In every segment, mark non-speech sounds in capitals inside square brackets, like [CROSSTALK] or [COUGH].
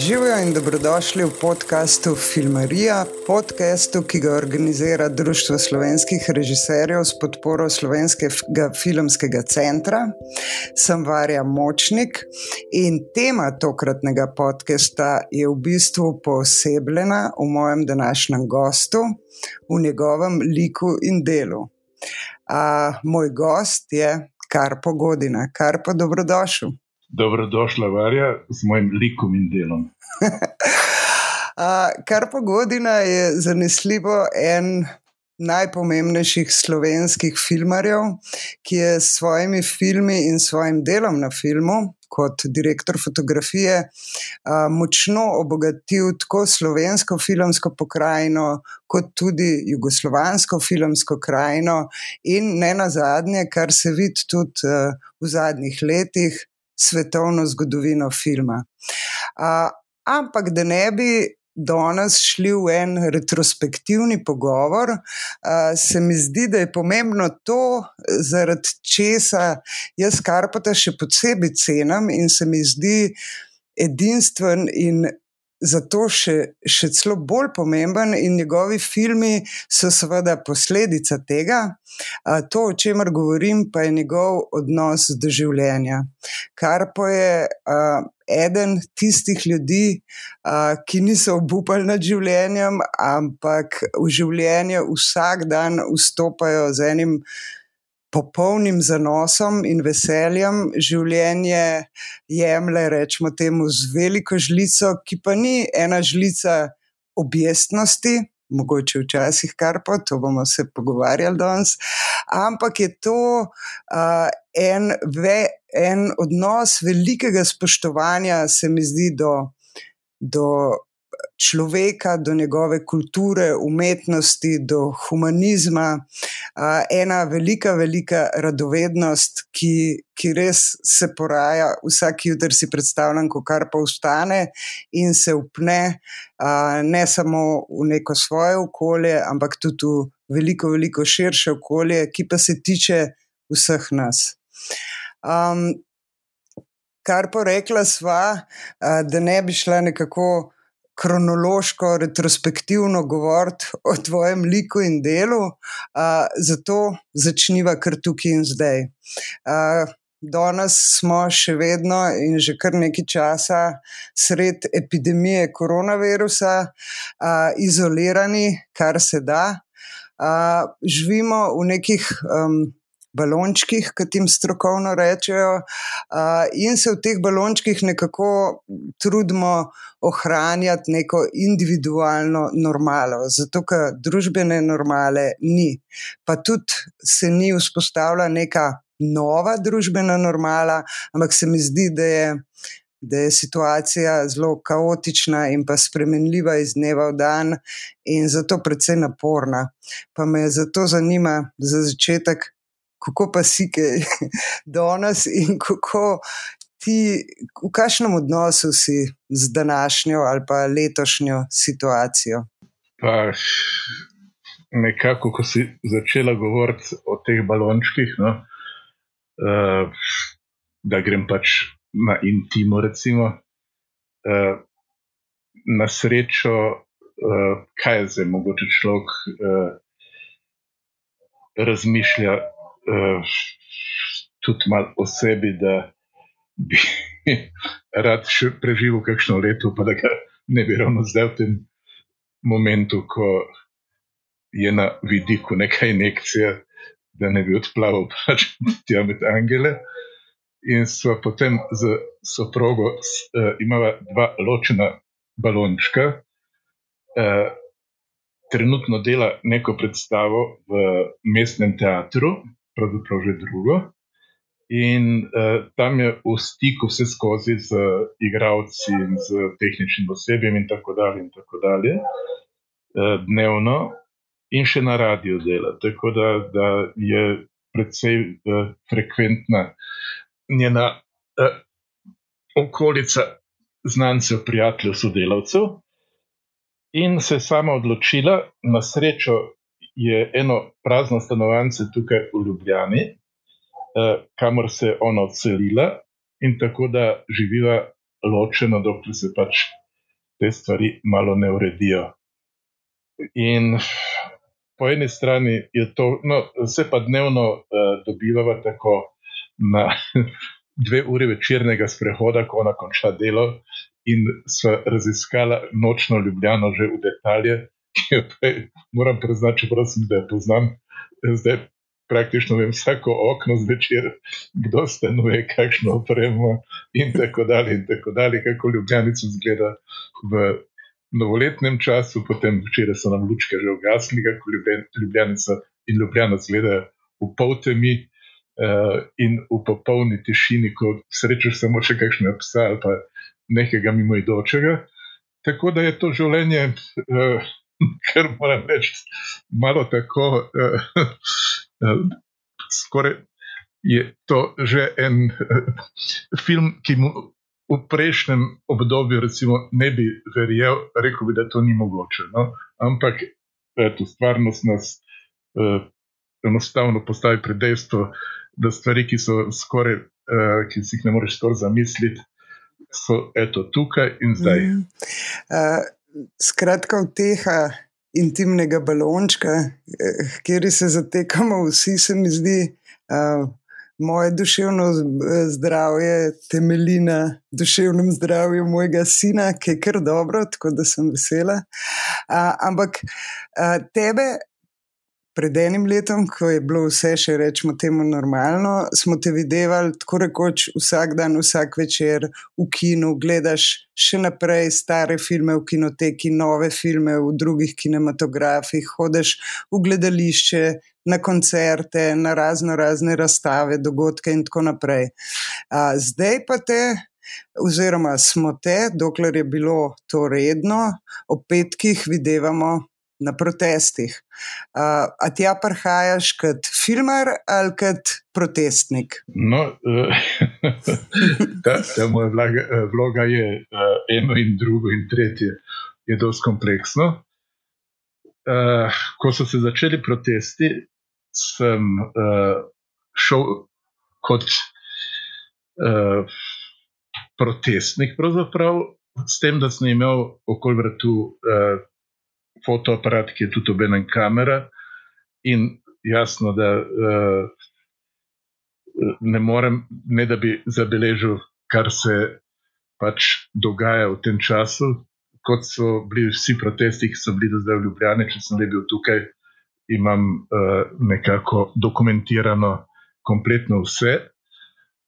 Živijo in dobrodošli v podkastu Filmarija, podkastu, ki ga organizira Društvo slovenskih režiserjev s podporo Slovenskega filmskega centra. Sem Varja Močnik in tema tokratnega podcasta je v bistvu posebljena v mojem današnjem gostu, v njegovem liku in delu. A, moj gost je Karpo Godina, Karpo, dobrodošel. Dobrodošla, Varja, z mojim likom in delom. [LAUGHS] Kar pa godina je zanesljivo en najpomembnejših slovenskih filmarjev, ki je s svojimi filmi in svojim delom na filmu. Kot direktor fotografije, a, močno obogatil tako slovensko filmsko pokrajino, kot tudi jugoslovansko filmsko krajino, in ne na zadnje, kar se vidi tudi a, v zadnjih letih, svetovno zgodovino filma. A, ampak da ne bi danes šli v en retrospektivni pogovor, a, se mi zdi, da je pomembno to, zaradi česa jaz Karpata še posebej cenim in se mi zdi edinstven in zato še, še celo bolj pomemben, in njegovi filmi so seveda posledica tega. To, o čemer govorim, pa je njegov odnos do življenja. Kar pa je a, eden tistih ljudi, a, ki niso obupali nad življenjem, ampak v življenje vsak dan vstopajo z enim popolnim zanosom in veseljem življenje jemlje, rečemo temu, z veliko žlico, ki pa ni ena žlica objestnosti. Mogoče včasih kar pa, to bomo se pogovarjali danes, ampak je to uh, en, ve, en odnos velikega spoštovanja, se mi zdi, do, do človeka, do njegove kulture, umetnosti, do humanizma, ena velika, velika radovednost, ki, ki res se poraja. Vsak jutr si predstavljam, ko kar pa vstane in se upne ne samo v neko svoje okolje, ampak tudi v veliko, veliko širše okolje, ki pa se tiče vseh nas. Um, kar pa rekla sva, da ne bi šla nekako kronološko, retrospektivno govoriti o tvojem liku in delu, uh, zato začniva kar tukaj in zdaj. Uh, Danes smo še vedno in že kar nekaj časa sred epidemije koronavirusa, uh, izolirani, kar se da. Uh, živimo v nekih um, balončkih, kot jim strokovno rečejo, in se v teh balončkih nekako trudimo ohranjati neko individualno normalo, zato ker družbene normale ni. Pa tudi se ni vzpostavila neka nova družbena normala, ampak se mi zdi, da je. Da je situacija zelo kaotična in pa spremenljiva iz dneva v dan, in zato precej naporna. Pa me zato zanima, za začetek, kako pa si kaj [LAUGHS] danes in kako ti, v kakšnem odnosu si z današnjo ali pa letošnjo situacijo. Pa nekako, ko si začela govoriti o teh balončkih, no, uh, da grem pač na intimo, recimo. Uh, na srečo, uh, kaj je zdaj, mogoče človek uh, razmišlja uh, tudi malo o sebi, da bi [LAUGHS] rad še preživel kakšno leto, pa da ga ne bi ravno zdaj v tem momentu, ko je na vidiku neka injekcija, da ne bi odplaval [LAUGHS] pač tja med angele. In so potem z soprogo uh, imela dva ločena balončka. Uh, trenutno dela neko predstavo v mestnem teatru, pravzaprav že drugo. In uh, tam je v stiku vse skozi z igravci in z tehničnim osebjem, in tako dalje, in tako dalje, uh, dnevno, in še na radiju dela. Tako da, da je precej uh, frekventna njena uh, okolica znancev, prijateljev, sodelavcev. In se je sama odločila, na srečo, je eno prazno stanovanje tukaj v Ljubljani, eh, kamor se je ona odselila in tako da živiva ločeno, dokler se pač te stvari malo ne uredijo. In po eni strani je to, no, se pa dnevno uh, dobivamo tako na [LAUGHS] dve uri večernega sprehoda, ko ona konča delo in sva raziskala nočno ljubljeno že v detalje, ki jo prej, moram priznati, čeprav sem da poznam, zdaj praktično vem vsako okno zvečer, kdo stanuje, kakšno opremo in tako dalje, in tako dalje, kako ljubljenico zgleda v novoletnem času, potem včeraj so nam lučke že ugasnili, kako ljubljenica in ljubljena zgleda v pol temi. Uh, in v popolni tišini, ko srečaš samo še kakšne psa ali pa nekega mimoidočega. Tako da je to življenje, uh, [LAUGHS] kar moram reči, malo tako, uh, uh, skoraj je to že en uh, film, ki mu v prejšnjem obdobju, recimo, ne bi verjel, rekel bi, da to ni mogoče. No? Ampak eto, stvarnost nas uh, enostavno postavi pred dejstvo, da stvari, ki skoraj, uh, ki si jih ne moreš skoraj zamisliti, so eto, tukaj in zdaj. Mm. Uh, skratka, v teh. Intimnega balončka, kjer se zatekamo, vsi se mi zdi, uh, moje duševno eh, zdravje temelji na duševnem zdravju mojega sina, ki je kar dobro, tako da sem vesela. A, ampak a, tebe. Pred enim letom, ko je bilo vse še rečemo temu normalno, smo te videli tako rekoč vsak dan, vsak večer v kinu, gledaš še naprej stare filme v kinoteki, nove filme v drugih kinematografih, hodiš v gledališče, na koncerte, na razno razne razstave, dogodke in tako naprej. A, zdaj pa te, oziroma smo te, dokler je bilo to redno, ob petkih videvamo. Na protestih. Uh, a ti ja prihajaš kot filmar ali kot protestnik? No, [LAUGHS] ta, ta moja vloga, vloga je uh, eno in drugo, in tretje, je dosti kompleksno. Uh, ko so se začeli protesti, sem uh, šel kot uh, protestnik, pravzaprav s tem, da sem imel okoli vrtu uh, fotoaparat, ki je tudi obenem kamera, in jasno, da uh, ne morem, ne da bi zabeležil, kar se pač dogaja v tem času. Kot so bili vsi protesti, ki so bili do zdaj v Ljubljani, če sem le bil tukaj, imam uh, nekako dokumentirano kompletno vse.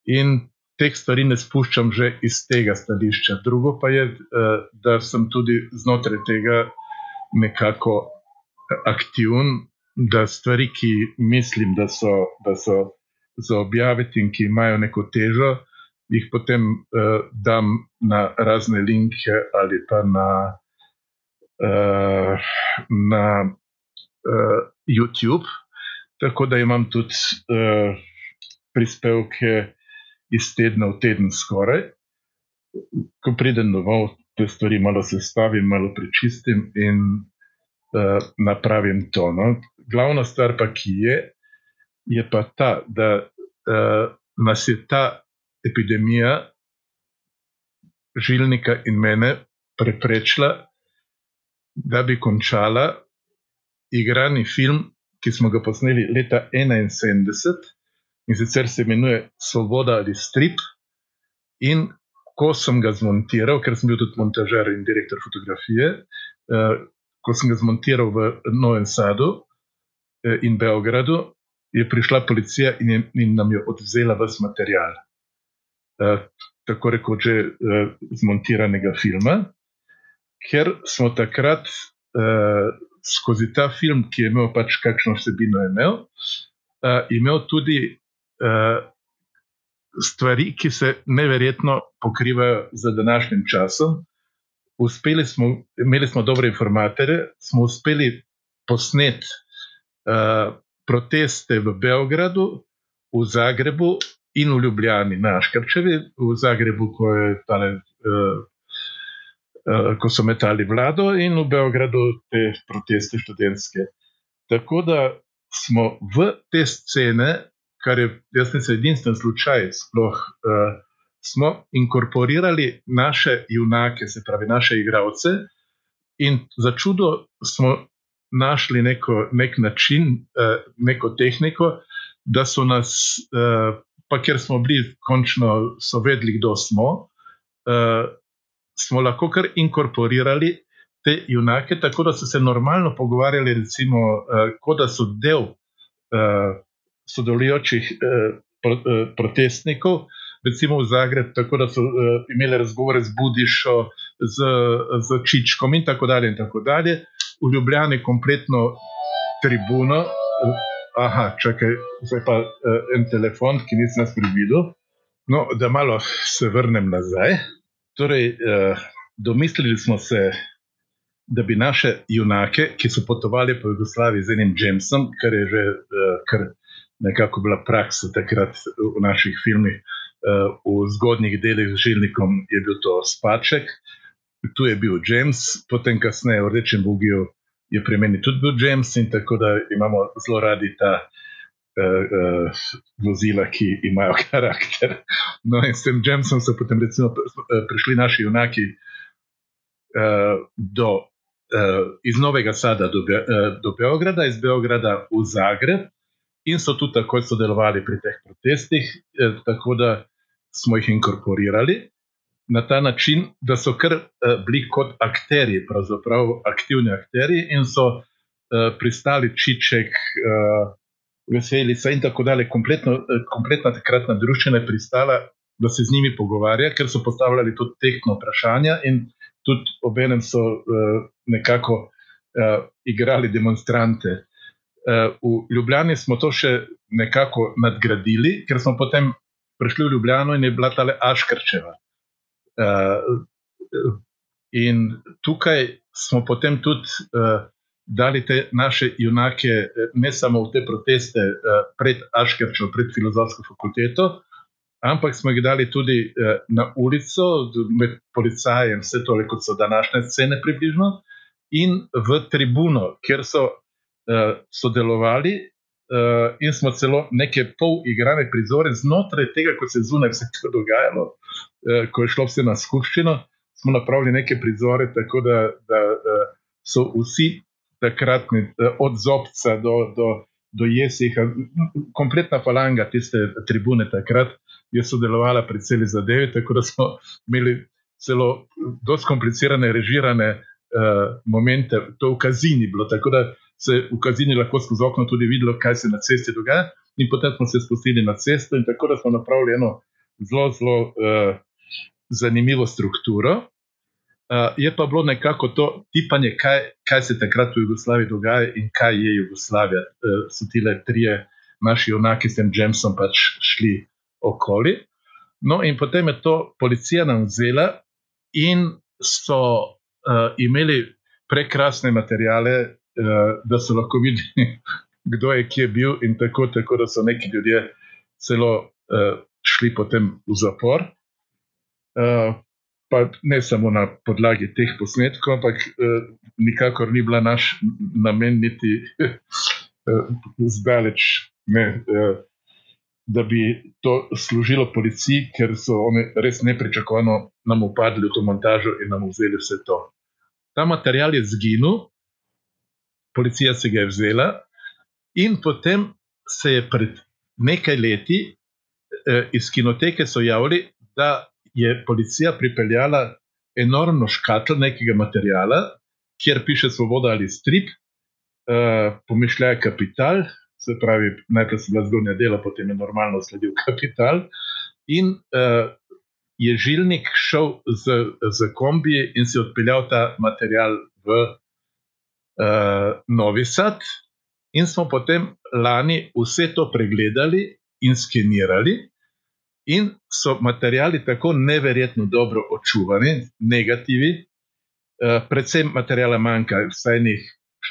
In teh stvari ne spuščam že iz tega stališča. Drugo pa je, uh, da sem tudi znotraj tega nekako aktiven, da stvari, ki mislim, da so, da so za objaviti in ki imajo neko težo, jih potem uh, dam na razne linke ali pa na. Uh, na uh, YouTube, tako da imam tudi uh, prispevke iz tedna v teden, skoraj. Ko pridem domov, te stvari malo sestavim, malo prečistim in uh, napravim to. No. Glavna stvar, pa, ki je, je pa ta, da uh, nas je ta epidemija žilnika in mene preprečila, da bi končala igrani film, ki smo ga posneli leta 1971 in sicer se imenuje Svoboda ali Strip. In ko sem ga zmontiral, ker sem bil tudi montažer in direktor fotografije, eh, ko sem ga zmontiral v Novem Sadu eh, in Beogradu, je prišla policija in, je, in nam je odvzela vse material. Eh, tako rekoč, že eh, zmontiranega filma, ker smo takrat eh, skozi ta film, ki je imel pač kakšno vsebino, imel, uh, imel tudi uh, stvari, ki se neverjetno pokrivajo z današnjim časom. Smo, imeli smo dobre informatorje, smo uspeli posneti uh, proteste v Beogradu, v Zagrebu in v Ljubljani, naš Krčevi, v Zagrebu, ko je tale. Uh, Eh, ko so metali vlado, in v Beogradu te proteste študentske. Tako da smo v te scene, kar je, jaz mislim, edinstven slučaj, sploh uh, smo inkorporirali naše junake, se pravi naše igralce, in za čudo smo našli neko, nek način, uh, neko tehniko, da so nas, uh, pa ker smo bili, končno so vedeli, kdo smo, uh, smo lahko kar inkorporirali te junake, tako da so se normalno pogovarjali, recimo, uh, kot da so del uh, sodelujočih pro, uh, protestnikov. Recimo v Zagrebu, tako da so uh, imeli razgovore z Budišo, z, z Čičkom in tako dalje. In tako dalje v Ljubljani kompletno tribuno. Aha, čakaj, zdaj pa en telefon, ki nisem nas previdel. No, da malo se vrnem nazaj. Torej, domislili smo se, da bi naše junake, ki so potovali po Jugoslaviji z enim Jamesom, kar je že kar nekako bila praksa takrat v naših filmih, uh, v zgodnjih delih z žilnikom je bil to Spaček, tu je bil James, potem kasneje v Rečem Bugiju je pri meni tudi bil James in tako da imamo zelo radi ta uh, uh, vozila, ki imajo [LAUGHS] karakter. No in s tem Jamesom so potem recimo prišli naši junaki uh, do, uh, iz Novega Sada do, Be uh, do Beograda, iz Beograda v Zagreb. In so tudi tako sodelovali pri teh protestih, eh, tako da smo jih inkorporirali na ta način, da so kar uh, bili kot akteri, pravzaprav aktivni akteri in so uh, pristali Čiček, uh, Veselica in tako dalje. Kompletno, uh, kompletna takratna družina je pristala, da se z njimi pogovarja, ker so postavljali tudi tehno vprašanja in tudi obenem so uh, nekako uh, igrali demonstrante. Uh, v Ljubljani smo to še nekako nadgradili, ker smo potem prišli v Ljubljano in je bila ta Aškrčeva. Uh, in tukaj smo potem tudi uh, dali te naše junake, ne samo v te proteste pred Aškerčo, pred filozofsko fakulteto, ampak smo jih dali tudi na ulico, med policajem, vse tole, kot so današnje scene, približno, in v tribuno, kjer so sodelovali. Uh, in smo celo neke pol igrane prizore znotraj tega, ko se je zunaj vse to dogajalo, Eh, ko je šlo vse na skupščino, smo napravili neke prizore, tako da, da, da so vsi takratni, eh, od Zobca do, do, do Jesiha, kompletna falanga tiste tribune takrat je sodelovala pri celi zadevi, tako da smo imeli celo dosti komplicirane, režirane uh, momente, to v kazini bilo, tako da se v kazini lahko skozi okno tudi videlo, kaj se na cesti dogaja. In potem smo se spustili na cesto, in tako da smo napravili eno zelo, zelo uh, zanimivo strukturo. Uh, je pa bilo nekako to tipanje, kaj, kaj se takrat v Jugoslaviji dogaja in kaj je Jugoslavija. Uh, so ti le trije naši junaki s tem Jamesom pač šli okoli. No, in potem je to policija nam vzela in so uh, imeli prekrasne materijale, uh, da so lahko videli, [LAUGHS] kdo je kje bil, in tako, tako da so neki ljudje celo uh, šli potem v zapor. Eh, pa ne samo na podlagi teh posnetkov, ampak uh, nikakor ni bila naš namen, niti uh, [LAUGHS] zdaleč, ne, uh, da bi to služilo policiji, ker so oni res nepričakovano nam upadli v to montažo in nam vzeli vse to. Ta material je zginil, policija se ga je vzela, in potem se je pred nekaj leti uh, iz kinoteke so javili, da je policija pripeljala enormno škatlo nekega materijala, kjer piše Svoboda ali strip, uh, pomišljajo kapital, se pravi, najprej so bila zgornja dela, potem je normalno sledil kapital. In uh, je žilnik šel z, z kombi in si odpeljal ta material v uh, Novi Sad, in smo potem lani vse to pregledali in skenirali. In so materijali tako neverjetno dobro očuvani, negativi, uh, predvsem materijala manjka, vsaj njih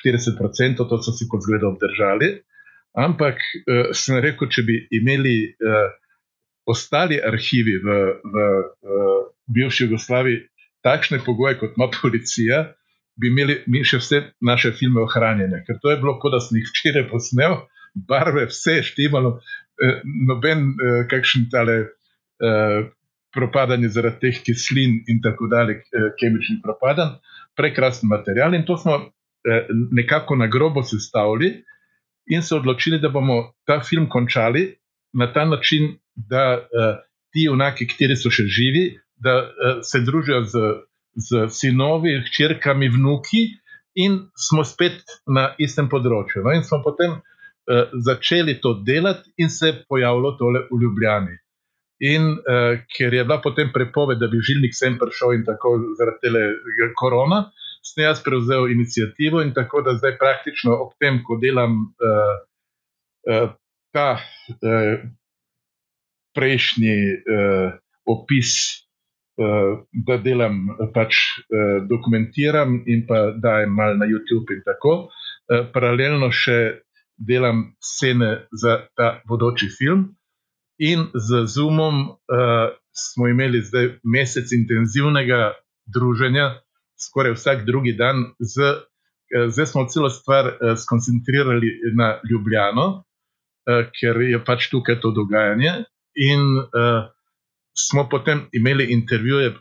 40%, to so si kot zgled obdržali. Ampak uh, sem rekel, če bi imeli uh, ostali arhivi v, v uh, bivši Jugoslaviji takšne pogoje, kot ima [LAUGHS] policija, bi imeli mi še vse naše filme ohranjene. Ker to je bilo, kot da sem jih včeraj posnel, barve, vse štimalo, Eh, noben, uh, kakšen tale uh, propadanje zaradi teh kislin in tako dalje, kemičnih propadanj, prekrasen material. In to smo nekako na grobo sestavili in se odločili, da bomo ta film končali na ta način, da ti unaki, kateri so še živi, da se družijo z, z sinovi, hčerkami, vnuki in smo spet na istem področju. No, in smo potem uh, začeli to delati, in se je pojavilo tole v Ljubljani. In uh, ker je bila potem prepoved, da bi žilnik sem prišel in tako zaradi tega eh, korona, sem jaz prevzel inicijativo in tako da zdaj praktično ob tem, ko delam uh, uh, ta uh, prejšnji uh, opis da delam, pač uh, dokumentiram in pa dajem malo na YouTube in tako. Paralelno še delam scene za ta bodoči film. In z Zoomom uh, smo imeli zdaj mesec intenzivnega druženja, skoraj vsak drugi dan, z, uh, zdaj smo celo stvar uh, skoncentrirali na Ljubljano, uh, ker je pač tukaj to dogajanje. In uh, smo potem imeli intervjuje uh,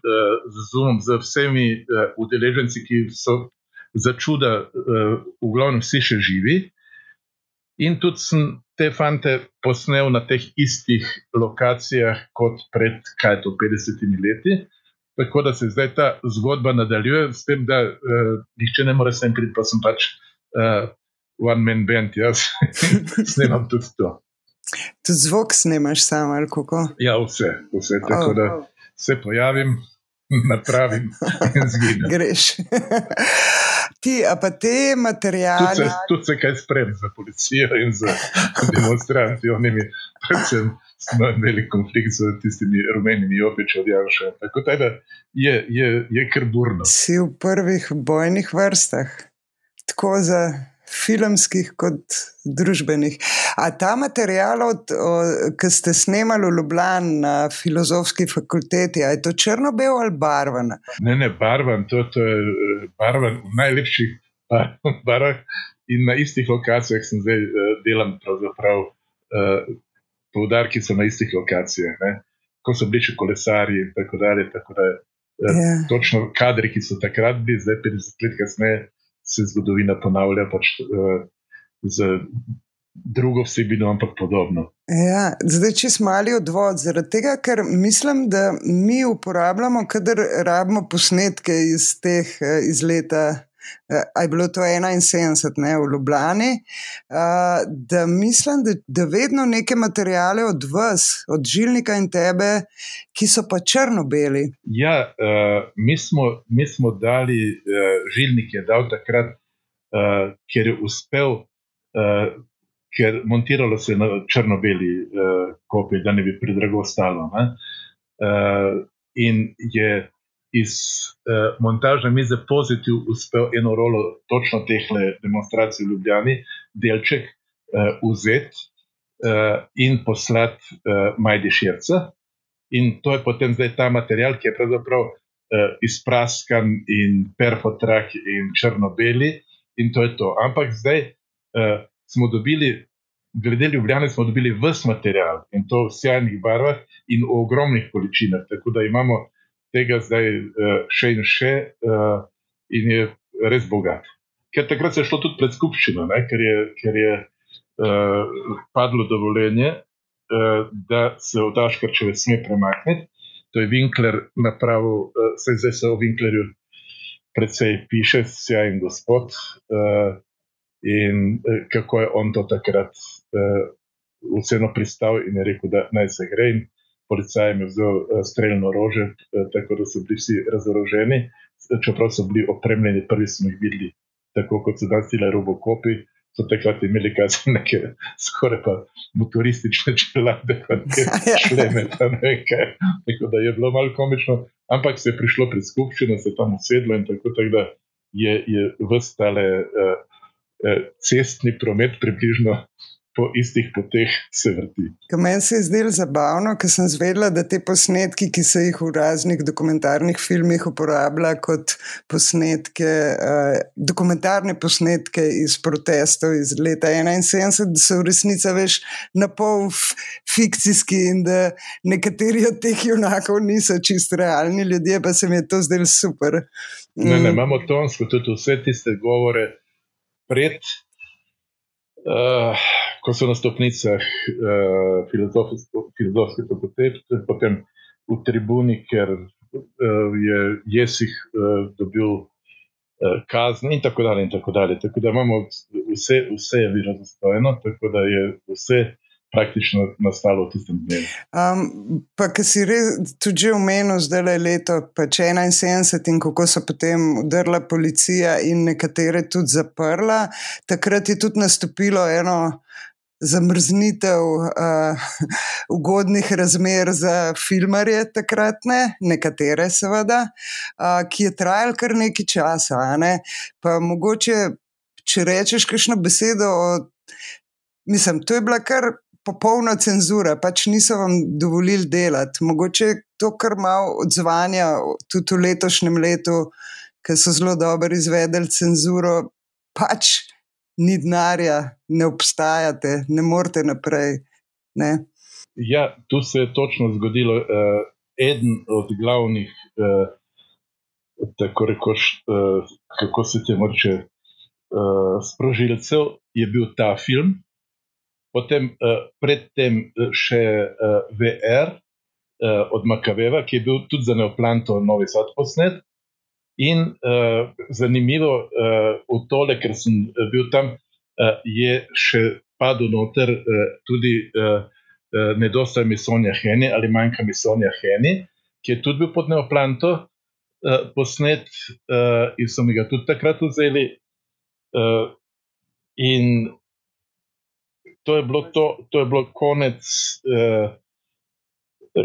z Zoomom, z vsemi uh, udeleženci, ki so za čuda, uh, v glavnem, vsi še živi. In tudi sem te fante posnel na teh istih lokacijah kot pred, kaj to, 50 leti. Tako da se zdaj ta zgodba nadaljuje, s tem, da uh, nihče ne more sem priti, pa sem pač uh, one man band, jaz [LAUGHS] snemam tudi to. Tudi zvok snimaš sam ali kako? Ja, vse, vse tako oh, da oh. se pojavim, [LAUGHS] napravim in zginem. Greš. [LAUGHS] Ti, a pa te materijale. Tudi se, tudi se kaj spremlja za policijo in za [LAUGHS] demonstracijo. Predvsem smo imeli konflikt z tistimi rumenimi opiči od Janša. Tako da je, je, je kar burno. Si v prvih bojnih vrstah. Tako za filmskih kot družbenih. A ta material, ki ste snemali v Ljubljani na filozofski fakulteti, je to črno-bel ali barven? Ne, ne, barven, to, to je barven v najlepših [LAUGHS] barvah in na istih lokacijah sem zdaj uh, delam, pravzaprav uh, poudarki so na istih lokacijah. Ne? Ko so bili še kolesari in tako dalje. Tako da, yeah. Ja. Točno kadri, ki so takrat bili, zdaj 50 let kasneje se zgodovina ponavlja pač, uh, z drugo vsebino, ampak podobno. Ja, zdaj, če smo mali odvod, zaradi tega, ker mislim, da mi uporabljamo, kadar rabimo posnetke iz teh eh, iz leta uh, je bilo to 71, ne v Ljubljani, uh, da mislim, da, da vedno neke materijale od vas, od žilnika in tebe, ki so pa črno-beli. Ja, uh, mi, smo, mi smo dali uh, žilnik, je dal takrat, uh, ker je uspel. Uh, Ker montiralo se je na črno-beli uh, kopiji, da ne bi predrago stalo. Uh, in je iz uh, montažne mize pozitiv uspel eno rolo točno teh demonstracij v Ljubljani, delček uh, vzeti uh, in poslati uh, Majdi Širca. In to je potem zdaj ta material, ki je pravzaprav uh, izpraskan in perfotrak in črno-beli, in to je to. Ampak zdaj uh, smo dobili, glede Ljubljane, smo dobili vse material in to v sjajnih barvah in v ogromnih količinah. Tako da imamo tega zdaj uh, še in še, uh, in je res bogat. Ker takrat se je šlo tudi pred skupščino, ne, ker je, ker je uh, padlo dovoljenje, uh, da se v Daškarčeve sme premakniti. To je Winkler napravil, uh, se zdaj se o Winklerju predvsej piše, sjajen gospod. Uh, in uh, kako je on to takrat uh, vseeno pristal in je rekel, da naj se gre. In, policajem je vzel uh, streljno orožje, uh, tako da so bili vsi razoroženi, čeprav so bili opremljeni, prvi smo jih videli, tako kot so danes ti robokopi. So takrat imeli kaj za neke skoraj pa motoristične čelade, [LAUGHS] kot je šleme, da ne vem kaj. Tako da je bilo malo komično, ampak se je prišlo pred skupščino, se je tam usedlo in tako, tako da je, je vstale uh, uh, cestni promet približno po istih poteh se vrti. Meni se je zdelo zabavno, ker sem zvedela, da te posnetki, ki se jih v raznih dokumentarnih filmih uporablja kot posnetke, uh, dokumentarne posnetke iz protestov iz leta 71, da so v resnici več na pol fikcijski in da nekateri od teh junakov niso čisto realni ljudje, pa se mi je to zdelo super. Mm. Ne, ne, mm. imamo tonsko tudi vse tiste govore pred. Uh, ko so na stopnicah uh, filozofske fakultete, potem v tribuni, ker uh, je Jesih uh, dobil uh, kazni in tako dalje. In tako, dalje. tako da imamo vse, vse je bilo zastojeno, tako da je vse praktično nastalo v tistem dnevu. Um, pa, ki si res tudi omenil, zdaj je leto 71 in kako so potem udrla policija in nekatere tudi zaprla, takrat je tudi nastopilo eno. Zamrznitev uh, ugodnih razmer za filmarje, takratne, nekatere, seveda, uh, ki je trajal kar nekaj časa. Ne? Pa mogoče, če rečeš, kakšno besedo o. Mislim, to je bila kar popolna cenzura, pač niso vam dovolili delati. Mogoče to, kar malo odzvanja tudi v letošnjem letu, ki so zelo dobro izvedeli cenzuro, pač ni denarja, ne obstajate, ne morete naprej. Ne? Ja, tu se je točno zgodilo. Uh, eden od glavnih, uh, tako rekoč, uh, kako se te morče, uh, sprožilcev je bil ta film, potem uh, predtem še uh, VR uh, od Makaveva, ki je bil tudi za Neoplanto Novi Sad posnet. In uh, zanimivo uh, v tole, ker sem bil tam, uh, je še padlo noter uh, tudi uh, uh, nedostaja mi Sonja Heni ali manjka mi Sonja Heni, ki je tudi bil pod Neoplanto uh, posnet uh, in so mi ga tudi takrat vzeli. Uh, in to je bilo, to, to je bilo konec, uh,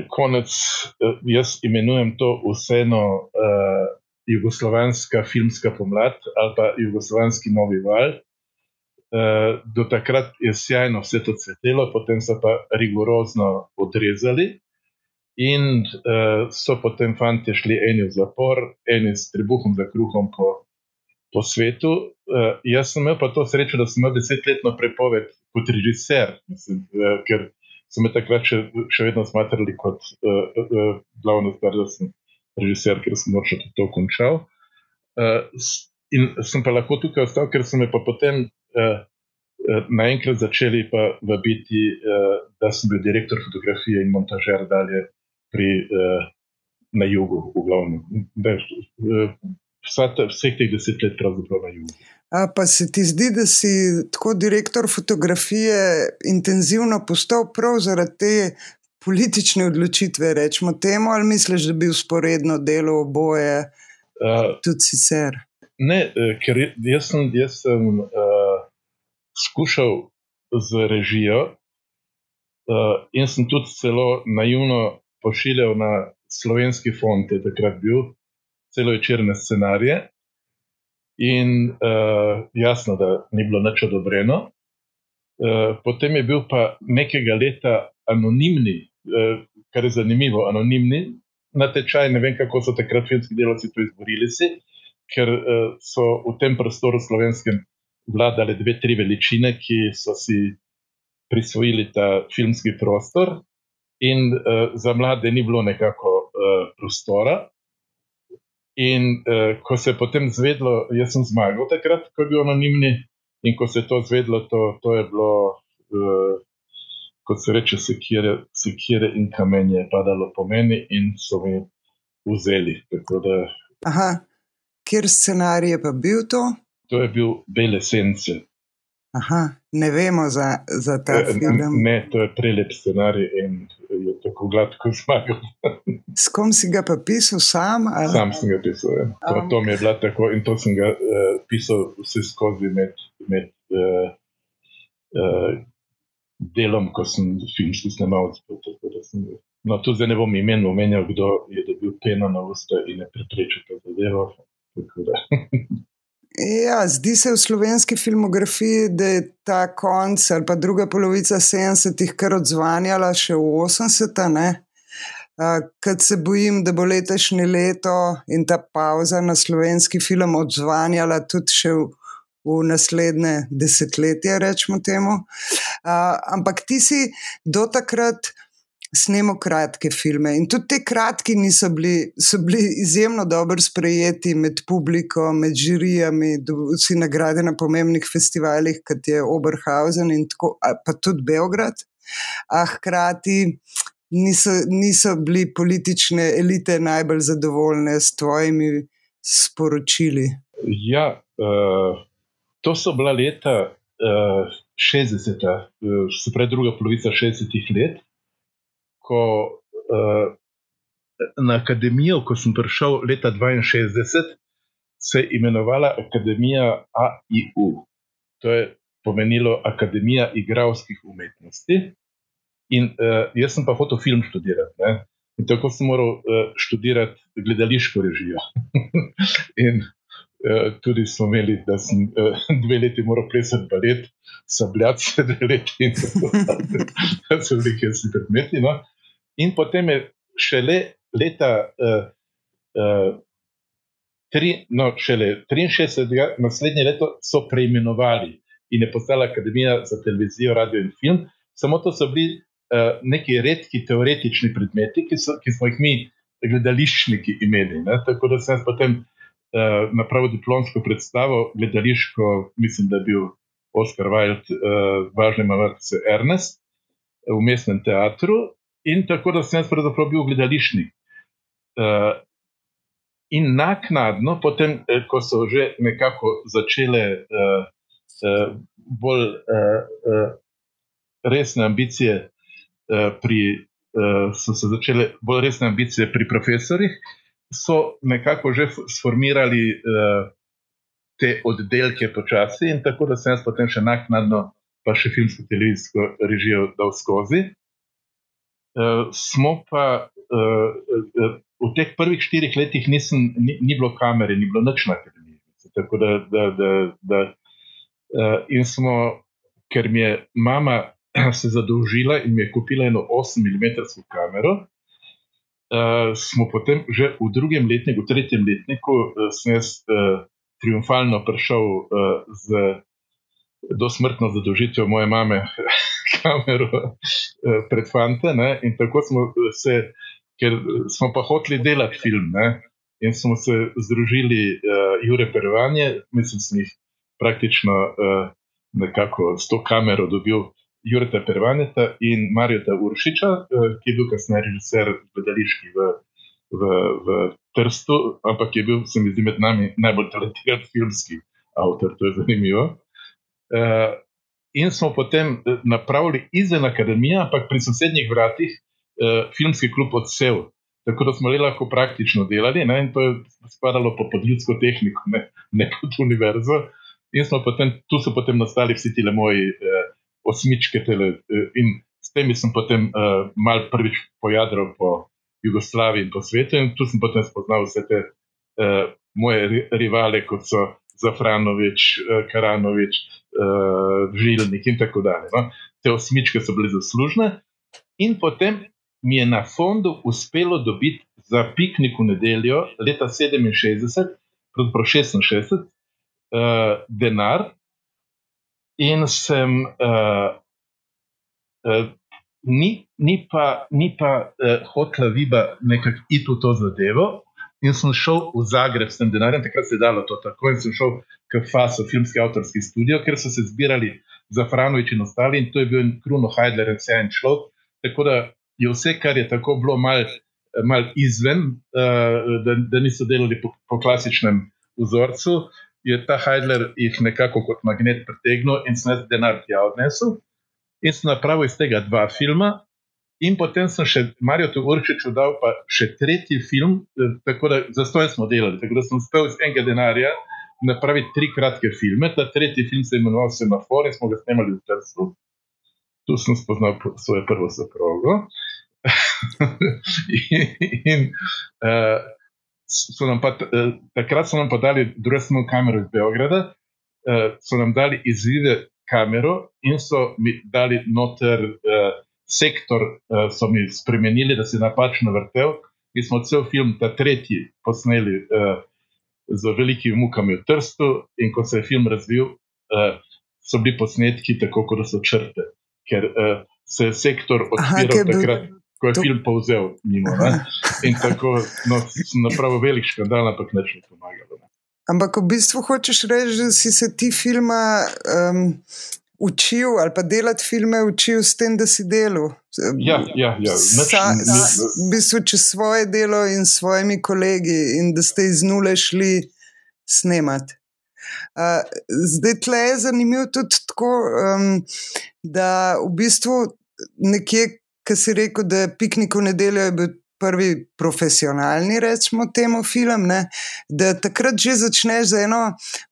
konec jaz imenujem to vseeno uh, jugoslovanska filmska pomlad ali pa jugoslovanski novi val. Uh, do takrat je sjajno vse to cvetelo, potem so pa rigorozno odrezali. In uh, so potem fanti šli eni v zapor, eni s trebuhom za kruhom po, po svetu, Uh, jaz sem imel pa to srečo, da sem imel desetletno prepoved kot režiser, mislim, uh, ker so me takrat še, še vedno smatrali kot uh, uh, glavno stvar, da sem režiser, ker sem morda to končal. Uh, in sem pa lahko tukaj ostal, ker so me pa potem uh, naenkrat začeli pa vabiti, uh, da sem bil direktor fotografije in montažer dalje pri, uh, na jugu, v glavnem. Da, uh, vseh teh deset let pravzaprav na jugu. A pa se ti zdi, da si tako direktor fotografije intenzivno postal prav zaradi te politične odločitve, rečemo temu, ali misliš, da bi usporedno delo oboje uh, tudi sicer? Ne, e, ker jaz sem, jaz sem uh, skušal z režijo uh, in sem tudi zelo naivno pošiljal na slovenski fond, je takrat bil celo večerne scenarije. In uh, jasno, da ni bilo nič odobreno. Uh, potem je bil pa nekega leta anonimni, kar je zanimivo, anonimni natečaj. Ne vem, kako so takrat filmski delavci to izborili, si, ker uh, so v tem prostoru slovenskem vladale dve, tri veličine, ki so si prisvojili ta filmski prostor, in uh, za mlade ni bilo nekako uh, prostora. In uh, ko se je potem zvedlo, jaz sem zmagal takrat, ko je bil anonimni, in ko se je to zvedlo, to, to je bilo, uh, kot se reče, sekire, sekire in kamenje padalo po meni, in so mi vzeli. Da, Aha, kjer scenarij je pa bil to? To je bil Bele Sence. Aha, ne vemo za, za ta e, film. Ne, to je prelep scenarij in je tako gladko zmagal. [LAUGHS] S kom si ga pa pisal sam? Ali? Sam sem ga pisal. Ja. To, to mi je bilo tako in to sem ga uh, pisal vse skozi med, med uh, uh, delom, ko sem filmski snemalec. No, tudi zdaj ne bom imen omenjal, kdo je dobil peno na usta in je preprečil to zadevo. [LAUGHS] Ja, zdi se v slovenski filmografiji, da je ta konc ali pa druga polovica 70-ih kar odzvanjala še v 80-ih. Kad se bojim, da bo letošnje leto in ta pauza na slovenski film odzvanjala tudi še v, v naslednje desetletje, rečemo temu. Uh, ampak ti si do takrat snemo kratke filme. In tudi te kratki niso bili, so bili izjemno dobro sprejeti med publiko, med žirijami, vsi nagrade na pomembnih festivalih, kot je Oberhausen in tako, pa tudi Beograd. A hkrati niso, niso bili politične elite najbolj zadovoljne s tvojimi sporočili. Ja, uh, to so bila leta. Uh, 60, uh, se pravi, druga polovica 60-ih let, ko uh, na akademijo, ko sem prišel leta 62, se je imenovala Akademija AIU. To je pomenilo Akademija igralskih umetnosti. In uh, jaz sem pa hotel film študirati. Ne? In tako sem moral uh, študirati gledališko režijo. [LAUGHS] in tudi smo imeli, da sem uh, [LAUGHS] dve leti moral plesati balet, sabljati se dve leti in tako [LAUGHS] naprej. to [LAUGHS] so bili neki predmeti. No? In potem je šele leta uh, uh, tri, no, šele 63, naslednje leto so preimenovali in je postala Akademija za televizijo, radio in film. Samo to so bili uh, neki redki teoretični predmeti, ki, so, ki smo jih mi, gledališčniki, imeli. Ne? Tako da sem potem uh, napravil diplomsko predstavo, gledališko, mislim, da je bil Oscar Wilde, uh, važni mavrc Ernest. V mestnem teatru, In tako da sem jaz pravzaprav bil gledališnik. Uh, in naknadno, potem, eh, ko so že nekako začele uh, uh, bolj uh, uh, resne ambicije, uh, pri, uh, so se začele bolj resne ambicije pri profesorjih, so nekako že sformirali uh, te oddelke počasi, in tako da sem jaz potem še naknadno, pa še filmsko televizijsko režijo dal skozi. Uh, smo pa uh, uh, v teh prvih štirih letih nisem, ni, ni bilo kamere, ni bilo noč na akademiji. Tako da, da, da, da uh, in smo, ker mi je mama [CLEARS THROAT] se zadolžila in mi je kupila eno 8 mm kamero. Uh, smo potem že v drugem letniku, v tretjem letniku, uh, sem jaz uh, triumfalno prišel uh, z dosmrtno zadolžitvijo moje mame [LAUGHS] kamero eh, pred fante. Ne? In tako smo se, ker smo pa hoteli delati film. Ne? In smo se združili, uh, Jure Pervanje, mislim, sem jih praktično uh, nekako s to kamero dobil. Jureta Pervaneta in Marjota Uršiča, ki je bil kasneje režiser gledališki v, v, v Trstu, ampak je bil, se mi zdi, med nami najbolj talentiran filmski avtor, to je zanimivo. Uh, in smo potem eh, napravili izven akademije, ampak pri sosednjih vratih, eh, filmski klub odsev. Tako da smo le lahko praktično delali, ne, in to je spadalo po podljudsko tehniko, ne, ne kot univerzo. In potem, tu so potem nastali vsi ti moji eh, osmičke, tele, eh, in s temi sem potem eh, mal prvič pojadral po Jugoslaviji in po svetu, in tu sem potem spoznal vse te eh, moje rivale, kot so Zafranovič, eh, Karanovič, uh, žilnik in tako dalje. No? Te osmičke so bile zaslužne, in potem mi je na fondu uspelo dobiti za piknik v nedeljo leta 67, pravzaprav 66, uh, denar. In sem, uh, uh, ni, ni pa, ni pa uh, hotla viba nekako iti v to zadevo, in sem šel v Zagreb s tem denarjem, takrat se je dalo to tako. In sem šel k FASO, filmski avtorski studio, ker so se zbirali za Franovič in ostali, in to je bil en Kruno Heidler, en vsejen človek. Tako da je vse, kar je tako bilo mal, mal izven, uh, da, da niso delali po, po klasičnem vzorcu, je ta Heidler jih nekako kot magnet pritegnil in sem jaz denar tja odnesel. In sem napravil iz tega dva filma, In potem sem še Marijo Určiču dal pa še tretji film, eh, tako da za stoje smo delali. Tako da sem uspel iz enega denarja napraviti tri kratke filme. Ta tretji film se je imenoval Semafor in smo ga snemali v Trstu. Tu sem spoznal svojo prvo soprogo. [LAUGHS] in, uh, so nam pa, uh, takrat so nam pa dali, druga smo kamero iz Beograda, uh, so nam dali izvide kamero in so mi dali noter uh, sektor, so mi spremenili, da se je napačno vrtel. Mi smo cel film, ta tretji, posneli z velikimi mukami v Trstu, in ko se je film razvil, so bili posnetki tako, kot so črte, ker se je sektor odpiral Aha, takrat. Ko je to... film povzel, mimo, in tako no, napravil velik škandal, ampak neč mi pomagalo. Ne. Ampak v bistvu hočeš reči, da si se ti filma um, učil ali pa delati filme učil s tem, da si delal. Ja, ja, ja. Neč, Sa, ne, ne. V bistvu čez svoje delo in s svojimi kolegi, in da ste iz nule šli snemati. Uh, zdaj, tle je zanimivo tudi tako, um, da v bistvu nekje, ki si rekel, da je piknik v nedeljo, bil prvi profesionalni, rečemo, temu film. Ne? Da takrat že začneš za eno,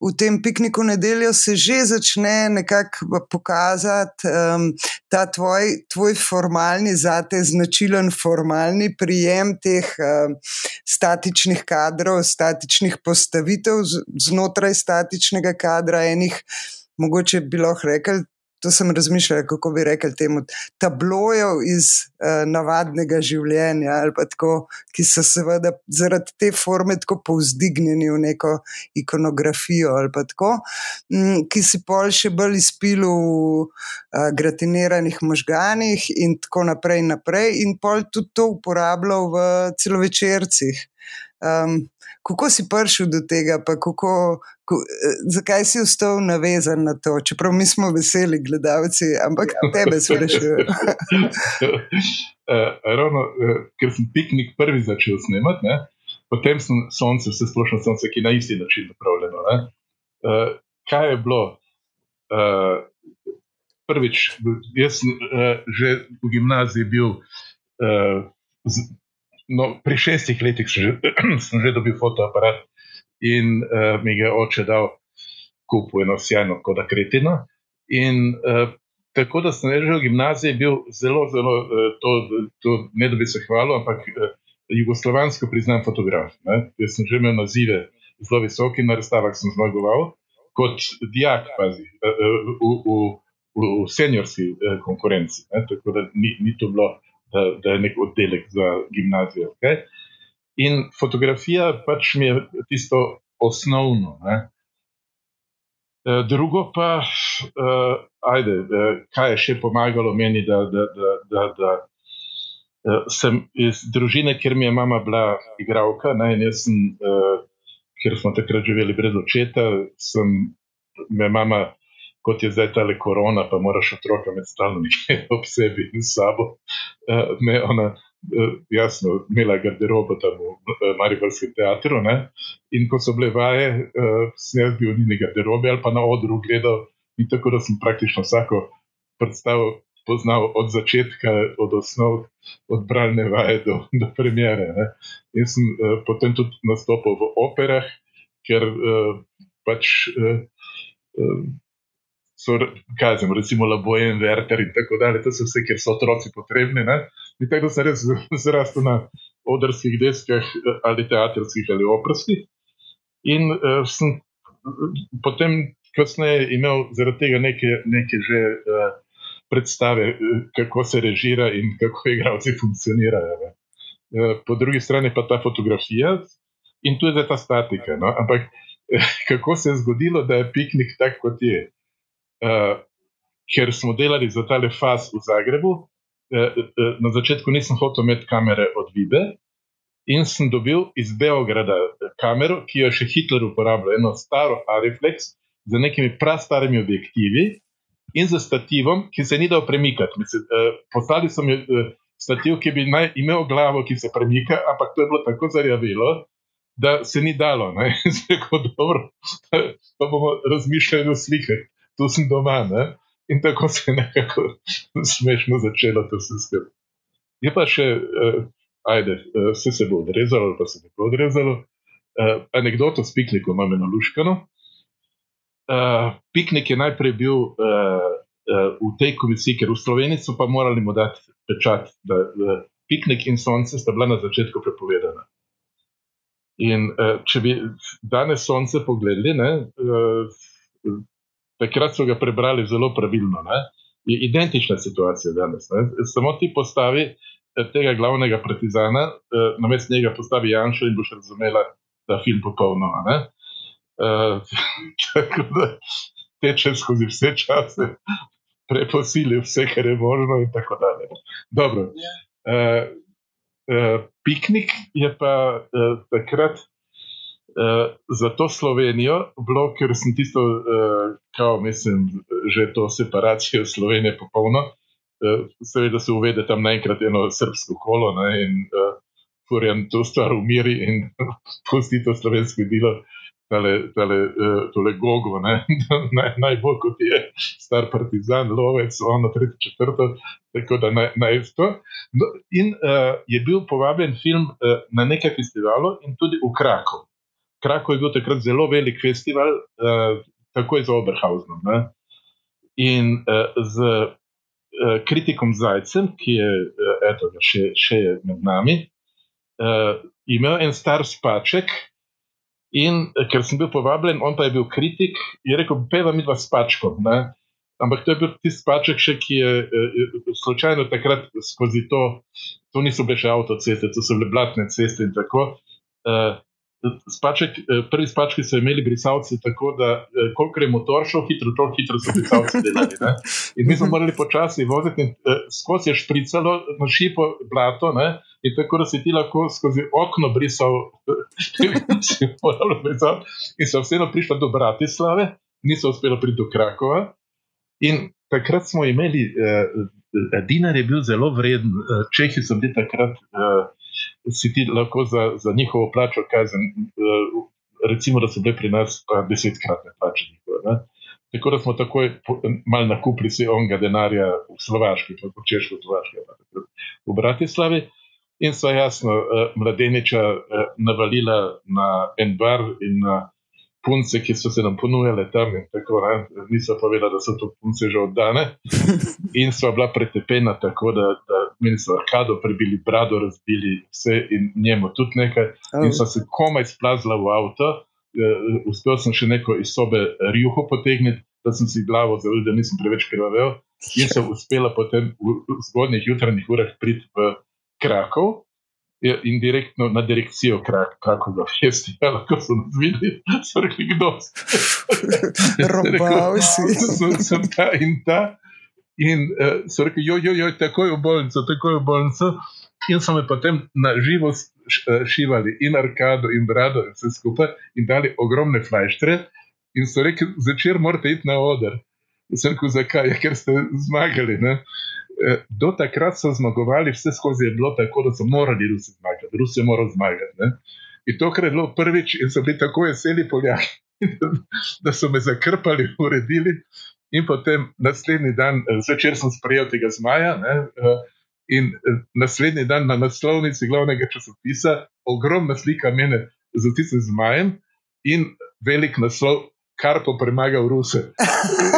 v tem pikniku nedeljo se že začne nekako pokazati um, ta tvoj, tvoj formalni, zate značilen formalni prijem teh um, statičnih kadrov, statičnih postavitev znotraj statičnega kadra, enih. Mogoče bi lahko rekel, to sem razmišljal, kako bi rekel temu, tablojev iz uh, navadnega življenja, tako, ki so seveda zaradi te forme tako povzdignjeni v neko ikonografijo, tako, um, ki si pol še bolj izpil v uh, gratiniranih možganih in tako naprej, in naprej, in pol tudi to uporabljal v celovečercih. Um, kako si prišel do tega, pa kako, ko, eh, zakaj si ostal navezan na to? Čeprav mi smo veseli, gledalci, ampak tebe sprašujem. uh, [LAUGHS] ravno, uh, ker sem piknik prvi začel snemati, ne, potem sem sonce, vse splošno sonce, ki je na isti način upravljeno. Uh, kaj je bilo? Uh, prvič, jaz sem uh, že v gimnaziji bil. Uh, no, pri šestih letih sem že, [CLEARS THROAT] sem že dobil fotoaparat in uh, mi ga oče dal kupu eno sjajno kot akretino. In uh, tako da sem že v gimnaziji bil zelo, zelo, uh, to, to ne da bi se hvalil, ampak uh, jugoslovansko priznam fotograf. Ne? Jaz sem že imel nazive zelo visoki, na razstavah sem zmagoval kot dijak, pazi, v, v, v, v seniorski konkurenci. Ne? Tako da ni, ni to bilo da, da je nek oddelek za gimnazijo. Okay? In fotografija pač mi je tisto osnovno. Ne? E, drugo pa, uh, ajde, uh, kaj je še pomagalo meni, da, da, da, da, da sem iz družine, ker mi je mama bila igralka, ne, in jaz sem, uh, ker smo takrat živeli brez očeta, sem me mama kot je zdaj ta le korona, pa moraš otroka med stalno nekaj [LAUGHS] ob sebi in sabo. Uh, me ona, uh, jasno, imela garderobo tam v uh, Mariborskem teatru. Ne? In ko so bile vaje, uh, sem jaz bil v njeni garderobi ali pa na odru gledal. In tako da sem praktično vsako predstavo poznal od začetka, od osnov, od bralne vaje do, do premjere. Ne? In sem uh, potem tudi nastopil v operah, ker uh, pač. Uh, uh, so, kaj zim, recimo, labojen, verter in tako dalje, to so vse, ker so otroci potrebni. Ne? In tako sem res [LAUGHS] zrastel na odrskih deskah ali teatrskih ali oprskih. In uh, sem potem, kasneje, imel zaradi tega neke, neke že uh, predstave, kako se režira in kako [LAUGHS] igravci funkcionirajo. Uh, po drugi strani pa ta fotografija in tu je ta statika. No? Ampak kako se je zgodilo, da je piknik tak, kot je? Uh, ker smo delali za tale faz v Zagrebu. Uh, uh, na začetku nisem hotel imeti kamere od Vibe in sem dobil iz Beograda kamero, ki jo še Hitler uporablja, eno staro Ariflex z nekimi prastarimi objektivi in z stativom, ki se ni dal premikati. Mislim, uh, poslali so mi uh, stativ, ki bi naj imel glavo, ki se premika, ampak to je bilo tako zarjavilo. Da se ni dalo, da je tako dobro, da bomo razmišljali o slikah tu sem doma. Ne? In tako se je nekako smešno začelo to vse skupaj. Je pa še, uh, ajde, uh, vse se bo odrezalo, ali pa se ne bo odrezalo. Uh, anekdoto s piknikom imamo na Luškano. Uh, piknik je najprej bil uh, uh, v tej komisiji, ker v Sloveniji so pa morali mu dati pečat, da uh, piknik in sonce sta bila na začetku prepovedana. In uh, če bi danes sonce pogledali, ne, uh, takrat so ga prebrali zelo pravilno. Ne. Je identična situacija danes. Ne. Samo ti postavi tega glavnega partizana, uh, na mestu njega postavi Janša in boš razumela, da je film popolnoma. Uh, [LAUGHS] tako da teče skozi vse čase, preposili vse, kar je možno, in tako dalje. Dobro. Uh, uh, piknik je pa uh, takrat za to Slovenijo, bilo, ker sem tisto, uh, kao, mislim, že to separacijo [LAUGHS] Slovenije popolno. Uh, seveda se uvede tam naenkrat eno srpsko kolo ne, in uh, furijan to stvar umiri in [LAUGHS] pusti to slovensko delo tale, tale, tole gogo, [LAUGHS] naj, najbolj kot je star partizan, lovec, ono, tretjo, četrto, tako da naj, naj to. No, in uh, je bil povabljen film uh, na nekaj festivalov in tudi v Krakow. Krakow je bil takrat zelo velik festival, uh, takoj za Oberhausenom. Ne? In uh, z uh, kritikom Zajcem, ki je uh, eto, še, še je med nami, uh, imel en star spaček, In eh, ker sem bil povabljen, on pa je bil kritik, je rekel: Peva mi dva s pačkom. Ne? Ampak to je bil tisti paček, še, ki je uh, slučajno takrat skozi to, to niso bile še avtoceste, to so bile blatne ceste in tako. Uh, Spaček, prvi spački so imeli brisalce, tako da, koliko je motor šel hitro, tako hitro so brisalci delali. Ne? In mi smo morali počasi voziti, in skozi je špricalo na šipo blato, ne? in tako da si ti lahko skozi okno brisal, [LAUGHS] si moral brisati, in so vseeno prišli do Bratislave, niso uspeli priti do Krakova. In takrat smo imeli, eh, dinar je bil zelo vreden, eh, čehi so bili takrat, eh, si ti lahko za, za njihovo plačo kazen, eh, recimo, da so bile pri nas pa desetkratne plače njihove. Ne? Tako da smo takoj malo nakupili vse onega denarja v Slovaški, pa v Češko, v Bratislavi. In so jasno, uh, mladeniča uh, navalila na en bar in na punce, ki so se nam ponujale tam. Tako, Niso povedali, da so to punce že oddane. [LAUGHS] In so bila pretepena tako, da, da mi so arkado prebili, brado razbili, vse in njemu tudi nekaj. In so se komaj splazila v avto. Uh, uspel sem še neko iz sobe rjuho potegniti, da sem si glavo zavedel, da nisem preveč krvavel. In sem uspela potem v zgodnjih jutranjih urah priti v. Krakov in direktno na direkcijo Krak, Krakovega [LAUGHS] festivala, ko so nas videli, so rekli, kdo je. [LAUGHS] Robal si. Sem ta in ta. In uh, so rekli, jo, jo, jo, takoj v bolnico, takoj v bolnico. In so me potem na živo šivali in arkado in brado in vse skupaj in dali ogromne flajštre. In so rekli, začer morate iti na oder. Sem rekel, zakaj? Ja, ker ste zmagali. Ne? Eh, do takrat so zmagovali, vse skozi je bilo tako, da so morali Rusi zmagati, Rusi je moral zmagati. Ne? In to, kar je bilo prvič, in so bili tako veseli poljaki, [LAUGHS] da so me zakrpali, uredili. In potem naslednji dan, eh, zvečer sem sprejel tega zmaja. Ne? Eh, in naslednji dan na naslovnici glavnega časopisa, ogromna slika mene z tistim zmajem in velik naslov, kar pa premagal Ruse.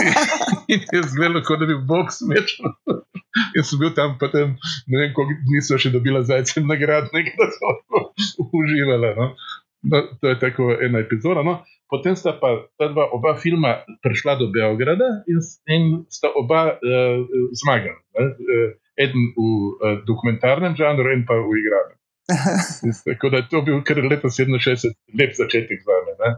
[LAUGHS] In je zelo, kot da bi Bog smečal. In sem bil tam, potem, ne vem, koliko dni so še dobila zajce nagrad, nekaj da so [LAUGHS] uživala. No. No, to je tako ena epizoda. No. Potem sta pa ta dva oba filma prišla do Beograda in, in sta oba uh, zmagali. Uh, eden v uh, dokumentarnem žanru, in pa v igranju. [LAUGHS] Tako da je to bil kar leta 67, lep začetek za me.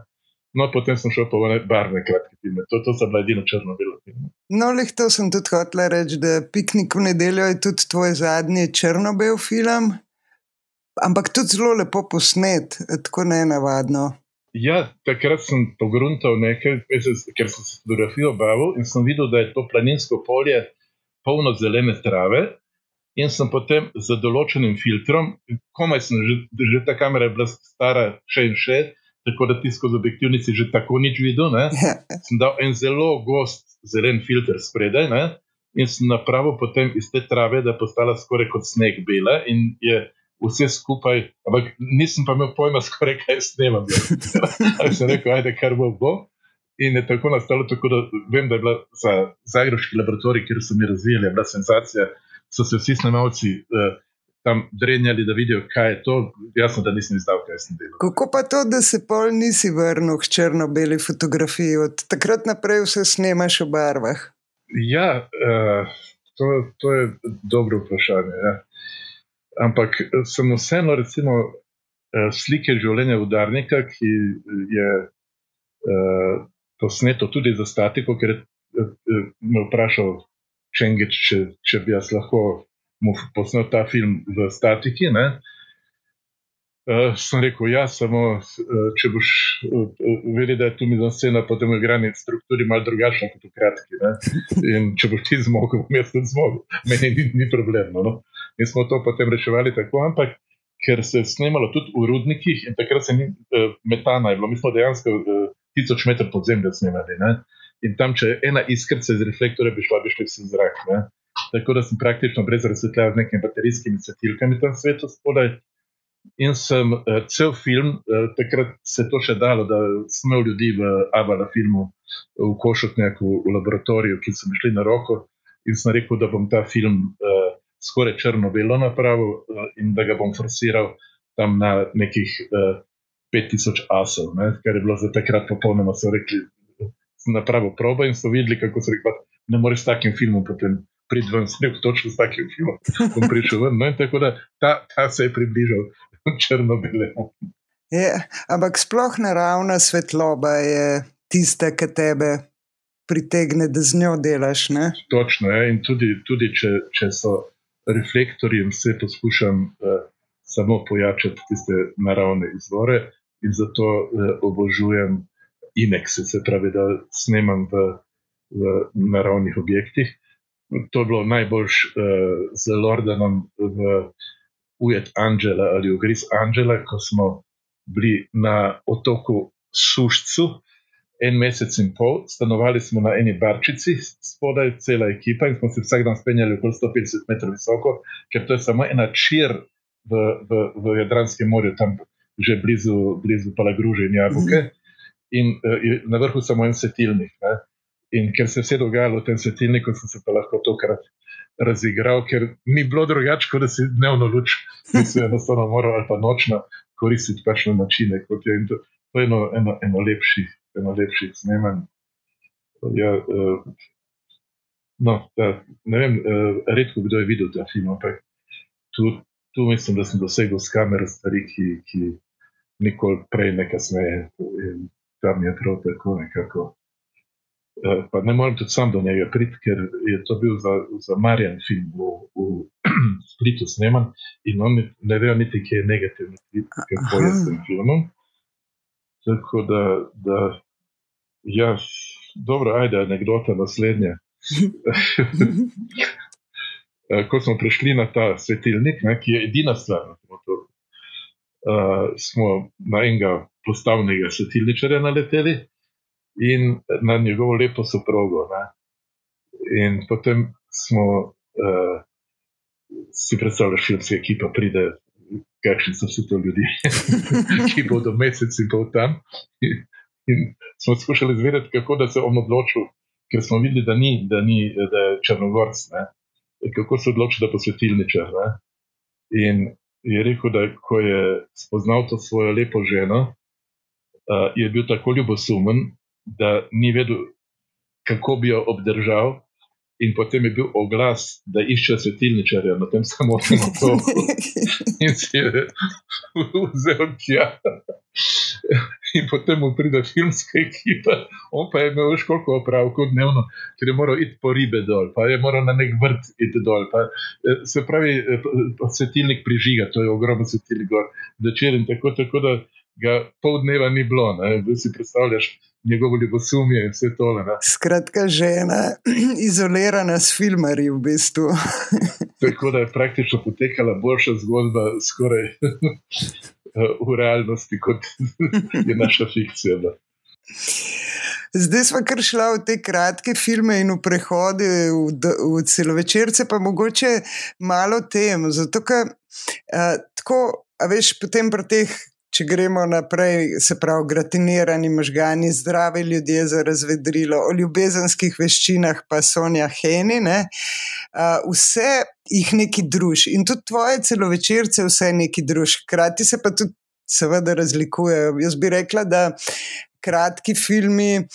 No, potem sem šel po barvne kratke filme, to, to so bile edino črno-belo filme. No, lih to sem tudi hotel reči, da Piknik v nedeljo je tudi tvoj zadnji črno-bel film, ampak tudi zelo lepo posnet, tako ne navadno. Ja, takrat sem pogruntal nekaj, ker sem se fotografijo bavil in sem videl, da je to planinsko polje polno zelene trave. In sem potem z določenim filtrom, komaj sem že, že ta kamera je bila stara še in še, tako da ti skozi objektiv nisi že tako nič videl. Ne? [LAUGHS] Sem dal en zelo gost zelen filter spredaj ne? in sem napravil potem iz te trave, da je postala skoraj kot sneg bela in je vse skupaj, ampak nisem pa imel pojma, skoraj kaj snemam. Ali [LAUGHS] sem rekel, ajde, kar bo bo. In je tako nastalo, tako da vem, da je bila za Zagrebski laboratorij, kjer so mi razvijali, bila senzacija, so se vsi snemalci. Uh, tam drenjali, da vidijo, kaj je to. Jasno, da nisem izdal, kaj sem delal. Kako pa to, da se pol nisi vrnil k črno-beli fotografiji, od takrat naprej vse snemaš v barvah? Ja, uh, to, to je dobro vprašanje. Ja. Ampak sem vseeno, recimo, uh, slike življenja udarnika, ki je uh, posneto tudi za statiko, ker je me vprašal, Čengič, če, če bi jaz lahko mu posnel ta film v statiki. Uh, sem rekel, ja, samo uh, če boš uh, vedel, da je tu mizna scena, potem je igranje strukturi malo drugačna kot v kratki. Ne? In če boš ti zmogel, bom jaz zmogel, meni ni, ni problem. No? In smo to potem reševali tako, ampak ker se je snemalo tudi v rudnikih in takrat se ni uh, metana, mi smo dejansko uh, tisoč metrov pod zemljo snemali. Ne? In tam, če ena iskrca iz reflektorja bi šla, bi šli vsi zrak. Ne? tako da sem praktično brez razsvetljave z nekimi baterijskimi svetilkami tam svetu spodaj. In sem uh, cel film, uh, takrat se je to še dalo, da smo ljudi v Avala filmu, v Košotnjaku, v laboratoriju, ki so mi šli na roko. In sem rekel, da bom ta film uh, skoraj črno-belo napravil uh, in da ga bom forsiral tam na nekih uh, 5000 asov, ne? kar je bilo za takrat popolnoma, so rekli, napravo proba in so videli, kako se reče, ne moreš s takim filmom potem priti ven, sneg točno s takim filmom, bom prišel ven. No, tako da ta, ta se je približal [LAUGHS] črno-belemu. Ampak sploh naravna svetloba je tista, ki tebe pritegne, da z njo delaš. Ne? Točno je. In tudi, tudi če, če so reflektorji, vse poskušam uh, samo pojačati tiste naravne izvore in zato uh, obožujem inekse, se pravi, da snemam v, v naravnih objektih to je bilo najboljš uh, z Lordanom v Ujet Angela ali v Gris Angela, ko smo bili na otoku Sušcu. En mesec in pol, stanovali smo na eni barčici, spodaj cela ekipa in smo se vsak dan spenjali okoli 150 metrov visoko, ker to je samo ena čir v, v, v Jadranskem morju, tam že blizu, blizu Palagruže in Jabuke. Mhm. In uh, na vrhu samo en svetilnik. Ne. In ker se je vse dogajalo v tem svetilniku, sem se pa lahko tokrat razigral, ker ni bilo drugače, kot da si dnevno luč, ki si enostavno moral ali pa nočno koristiti pač na načine. Je. To, to je eno, eno, eno lepših, eno lepših snemanj. Ja, uh, no, da, ne vem, uh, redko kdo je videl ta film, ampak tu, tu mislim, da sem dosegel s kamero stvari, ki, ki nikoli prej ne kasneje. In tam je prav tako nekako. Eh, pa ne morem tudi sam do njega priti, ker je to bil za, za Marjan film v, v [CLEARS THROAT] Splitu sneman in on ne ve, niti kje je negativni klip, kako je s tem filmom. Tako da, da ja, dobro, ajde, anekdota naslednja. [LAUGHS] Eh, ko smo prišli na ta svetilnik, ne, ki je edina stvar na tem otoku, uh, smo na enega postavnega svetilničarja naleteli in na njegovo lepo soprogo. Ne. In potem smo uh, si predstavljali, da filmska ekipa pride, kakšni so vsi ti ljudje, [LAUGHS] ki bodo mesec in pol tam. In, smo skušali izvedeti, kako da se on odločil, ker smo videli, da ni, da ni da je črnogorc. Ne. Kako se odloči, da posvetilničar. In je rekel, da ko je spoznal to svojo lepo ženo, uh, je bil tako ljubosumen, da ni vedel, kako bi jo obdržal. In potem je bil oglas, da išče svetilničarja na tem samotnem otoku. [LAUGHS] In si je vzel tja. In potem mu pride filmska ekipa, on pa je imel še koliko opravkov dnevno, ker je moral iti po ribe dol, pa je moral na nek vrt iti dol. Pa, eh, se pravi, eh, svetilnik prižiga, to je ogromno svetilnik gor, večer in tako, tako da ga pol dneva ni bilo. Ne? Si predstavljaš, njegovo ljubosumje in vse to. Skratka, žena [CLEARS THROAT] izolirana s filmarji v bistvu. [LAUGHS] Tako da je praktično potekala boljša zgodba skoraj [LAUGHS] v realnosti, kot [LAUGHS] je naša fikcija. Da. Zdaj smo kar šli v te kratke filme in v prehode v, v celovečerce, pa mogoče malo tem. Zato, ker uh, tako, a veš, potem pri teh če gremo naprej, se pravi, gratinirani možgani, zdravi ljudje za razvedrilo, o ljubezenskih veščinah, pa Sonja Heni, ne, uh, vse jih neki druž. In tudi tvoje celovečerce, vse neki druž. Hkrati se pa tudi, seveda, razlikujejo. Jaz bi rekla, da kratki filmi.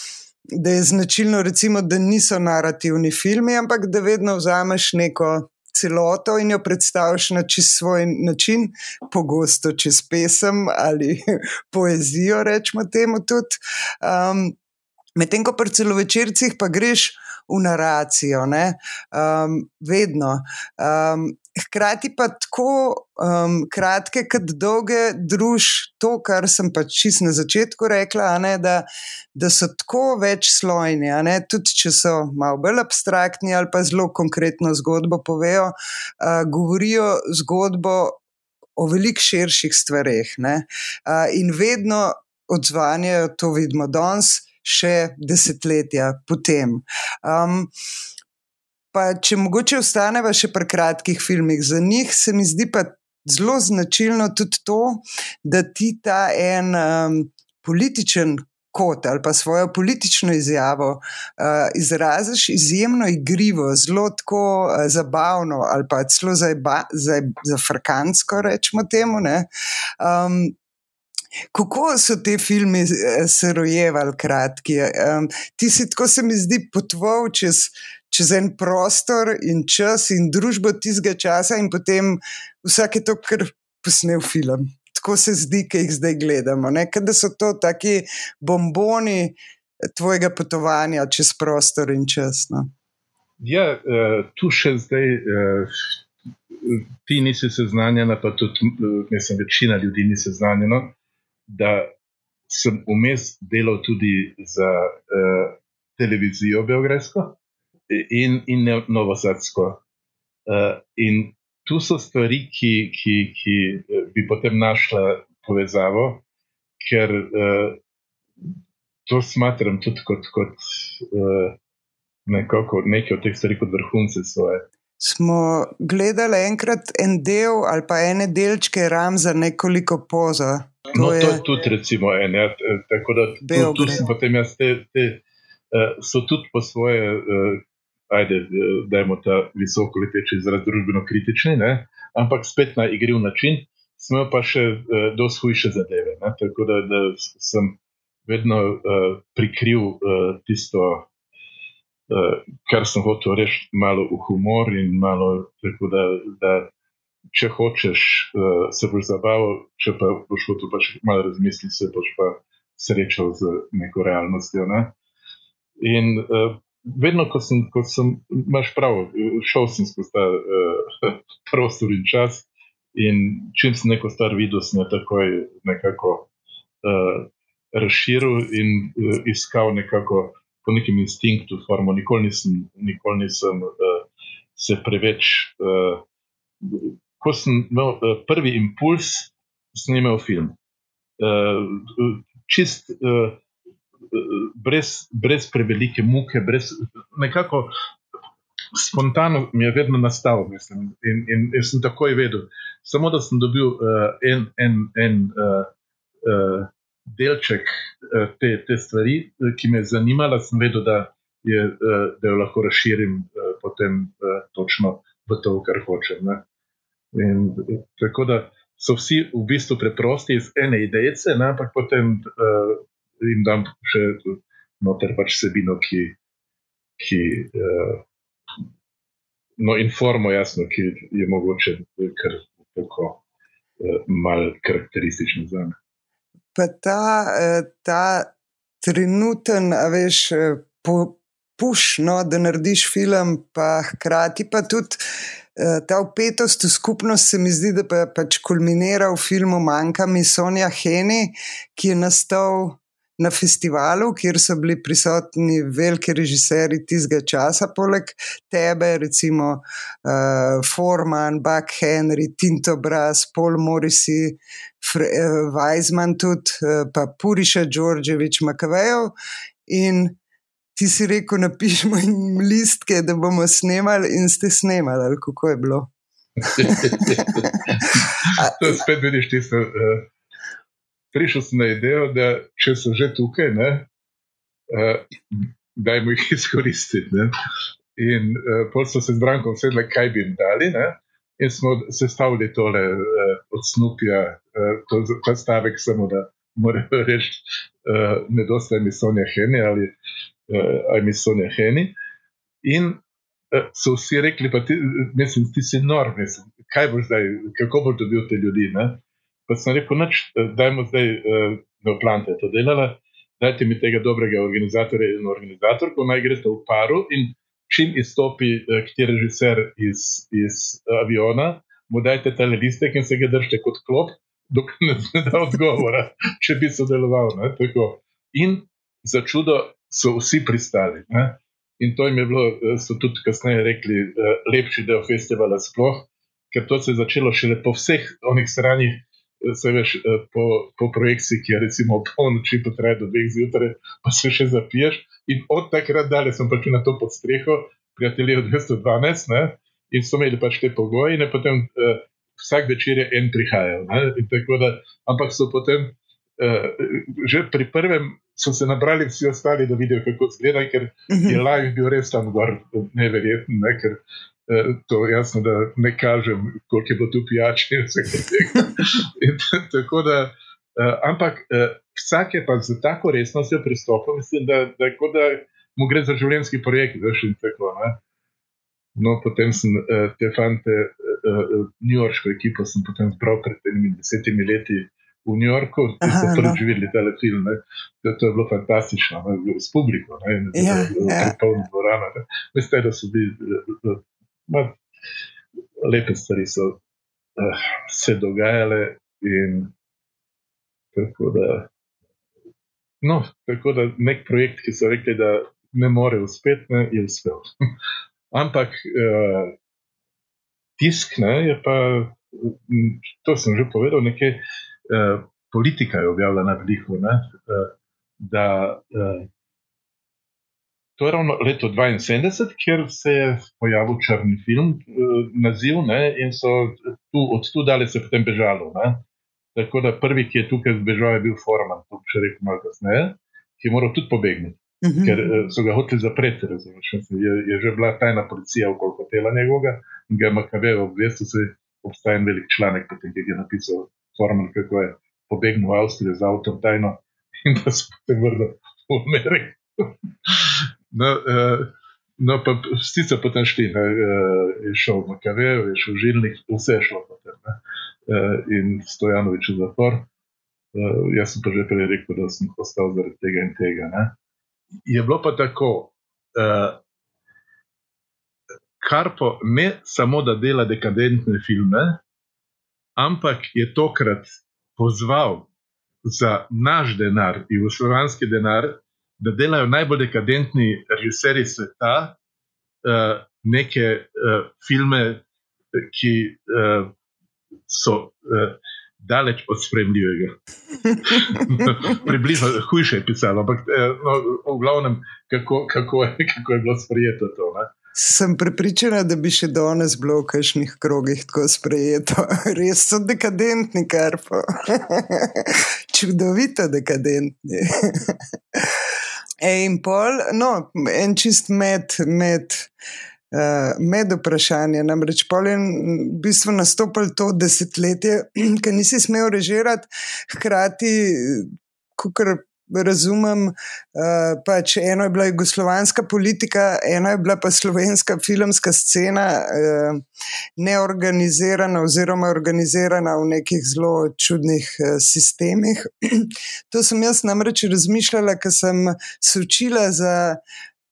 Da je značilno, recimo, da niso narativni filmi, ampak da vedno vzameš neko celoto in jo predstaviš na čist svoj način, pogosto čez pesem ali [LAUGHS] poezijo, rečemo temu tudi. Um, Medtem ko pri celovečercih pa greš v naracijo, um, vedno. Um, hkrati pa tako um, kratke, kot dolge, druž to, kar sem pač čist na začetku rekla, ne, da, da so tako večslojni. Tudi če so malo bolj abstraktni ali pa zelo konkretno zgodbo povejo, uh, govorijo zgodbo o veliko širših stvareh. Uh, in vedno odzvanjajo, to vidimo danes še desetletja potem. Um, pa če mogoče ostaneva še pri kratkih filmih, za njih se mi zdi pa zelo značilno tudi to, da ti ta en um, političen. Kot ali pa svojo politično izjavo uh, izraziš izjemno igrivo, zelo tako uh, zabavno, ali pa celo za, za, za frkansko, rečemo temu. Um, Kako so te filme eh, se rojevali, kratki? Um, ti si tako se mi zdi potval čez, čez en prostor in čas in družbo tistega časa, in potem vsak je to kar posnel film. Tako se zdi, ki jih zdaj gledamo. Da so to taki bomboni tvojega potovanja čez prostor in čas. No? Ja, uh, tu še zdaj. Uh... Ti nisi seznanjena, pa tudi, mislim, večina ljudi ni seznanjena, da sem vmes delal tudi za uh, televizijo Beograjsko in, in Novosadsko. Uh, in tu so stvari, ki, ki, ki eh, bi potem našla povezavo, ker uh, to smatram tudi kot, kot uh, nekako, nekaj od teh stvari, kot vrhunce svoje. Smo gledali enkrat en del ali pa ene delčke ram za nekoliko pozo. No, to je tudi, recimo, en. Ja, tako da tu, tu sem potem jaz, te, te uh, so tudi po svoje, uh, ajde, da imamo ta visoko leteči izraz družbeno kritični, ne? ampak spet na igriv način, smo pa še uh, dosti hujše zadeve. Ne? Tako da, da sem vedno uh, prikril uh, tisto, uh, kar sem hotel reči, malo v humor in malo tako da. da če hočeš, uh, se boš zabaval, če pa boš hotel pač malo razmisliti, se boš pa srečal z neko realnostjo. Ne? In uh, vedno, ko sem, ko sem, imaš prav, šel sem skozi ta uh, [LAUGHS] prostor in čas. In čim sem neko stvar videl, sem jo takoj nekako uh, razširil in uh, iskal nekako po nekem instinktu, formo. Nikoli nisem, nikoli nisem uh, se preveč uh, ko sem imel uh, prvi impuls, sem imel film. Uh, čist, uh, brez, brez prevelike muke, brez nekako. Spontano mi je vedno nastalo, mislim, in, in jaz sem takoj vedel. Samo da sem dobil uh, en, en, en uh, uh, delček uh, te, te stvari, ki me je zanimala, sem vedel, da, je, uh, da jo lahko razširim uh, potem uh, točno v to, kar hočem. Ne. In, tako da so vsi v bistvu preprosti iz ene ideje, ampak potem uh, jim dam še noter pač sebino, ki, ki uh, no, informo jasno, ki je mogoče kar tako uh, mal karakteristično za me. Pa ta, ta trenuten, a veš, po, pušno, da narediš film, pa hkrati pa tudi. Eh, ta upetost v skupnost se mi zdi, da pa pač kulminira v filmu Manjka mi Sonja Heni, ki je nastal na festivalu, kjer so bili prisotni veliki režiserji tistega časa, poleg tebe, recimo uh, Forman, Buck Henry, Tinto Brass, Paul Morrissey, Fre uh, Weizmann, tudi uh, pa Puriša Đorđevič, Makavejev. In ti si rekel, napišemo [LAUGHS] jim listke, da bomo snemali, in ste snemali, ali kako je bilo. [LAUGHS] [LAUGHS] to spet vidiš tisto. Uh, prišel sem na idejo, da če so že tukaj, ne, uh, dajmo jih [LAUGHS] izkoristiti. Ne. In uh, pol so se z Brankom sedeli, kaj bi jim dali. Ne. In smo sestavili tole uh, od snupja, uh, to, ta stavek, samo da morajo reči, uh, ne dosta mi Sonja Heni ali uh, mi Sonja Heni. In uh, so vsi rekli, pa ti, mislim, ti si nor, mislim, kaj boš zdaj, kako boš dobil te ljudi. Ne? Pa sem rekel, noč, dajmo zdaj uh, na plante to delala, dajte mi tega dobrega organizatorja in organizatorko, naj greste v paru in čim izstopi uh, kjer režiser iz, iz aviona, mu dajte ta listek in se ga držite kot klop, dokler ne da odgovora, [LAUGHS] če bi sodeloval. In za čudo so vsi pristali. Ne? In to jim je bilo, so tudi kasneje rekli, lepši del festivala sploh, ker to se je začelo šele po vseh onih stranih se veš, eh, po, po projekciji, ki je recimo polnoči, to traja do dveh zjutraj, pa se še zapiješ. In od takrat dalje sem pač na to pod streho, prijatelji od 212, ne? in so imeli pač te pogoje, in potem uh, vsak večer je en prihajal. Da, ampak so potem, uh, že pri prvem, so se nabrali vsi ostali, da vidijo, kako izgleda, ker mhm. je live bil res tam gor, neverjeten. Ne? Ker, Eh, to je jasno, da ne kažem, koliko je bilo tu pijače in vse tega. [LAUGHS] tako da, uh, ampak uh, vsak je pa za tako resnostjo pristopil, mislim, da, da, da mu gre za življenjski projekt. Veš, tako, no, potem sem uh, te fante, New Yorksko ekipo, sem potem zbral pred temi desetimi leti. V New Yorku so prvič no. videli ta film, to, to je bilo fantastično, ne, s publiko, ne, ja, ja. polno dvorano. Veste, da so bili Ma, lepe stvari so uh, se dogajale. Tako da, no, tako da nek projekt, ki so rekli, da ne more uspeti, ne, je uspel. [LAUGHS] Ampak uh, tisk ne, je pa, to sem že povedal, nekaj uh, politika je objavila na veliko. Uh, da uh, To je ravno leto 72, kjer se je pojavil črni film, eh, naziv, ne, in so tu, od tu dalje se potem bežalo. Ne. Tako da prvi, ki je tukaj zbežal, je bil Forman, to še rekel malo kasneje, ki je moral tudi pobegniti, uh mhm. -huh. ker eh, so ga hoteli zapreti. Je, je že bila tajna policija okoli hotela njegovega in ga je Makabe obvestil, da obstaja en velik članek, potem, ki je napisal Forman, kako je pobegnil v Avstrijo z avtom tajno in da se potem vrnil v Ameriko. No, uh, no pa sicer potem šti, ne, uh, je šel v Makaveju, je šel v Žilnik, vse je šlo potem. Ne, uh, in Stojanovič v zapor. Uh, jaz sem pa že prej rekel, da sem ostal zaradi tega in tega. Ne. Je bilo pa tako, uh, kar pa ne samo, da dela dekadentne filme, ampak je tokrat pozval za naš denar, jugoslovanski denar, da delajo najbolj dekadentni režiserji sveta uh, neke uh, filme, ki uh, so uh, daleč od spremljivega. [LAUGHS] Približno hujše je pisalo, ampak no, v glavnem, kako, kako, je, kako je bilo sprejeto to. Ne? Sem prepričana, da bi še danes bilo v kakšnih krogih tako sprejeto. [LAUGHS] Res so dekadentni, kar pa. [LAUGHS] Čudovito dekadentni. In pol, no, en čist med, med, uh, med vprašanje. Namreč pol je v bistvu nastopil to desetletje, [CLEARS THROAT] ki nisi smel režirati, hkrati, kar razumem, uh, pač eno je bila jugoslovanska politika, eno je bila pa slovenska filmska scena, uh, neorganizirana oziroma organizirana v nekih zelo čudnih uh, sistemih. [CLEARS THROAT] to sem jaz namreč razmišljala, ker sem se učila za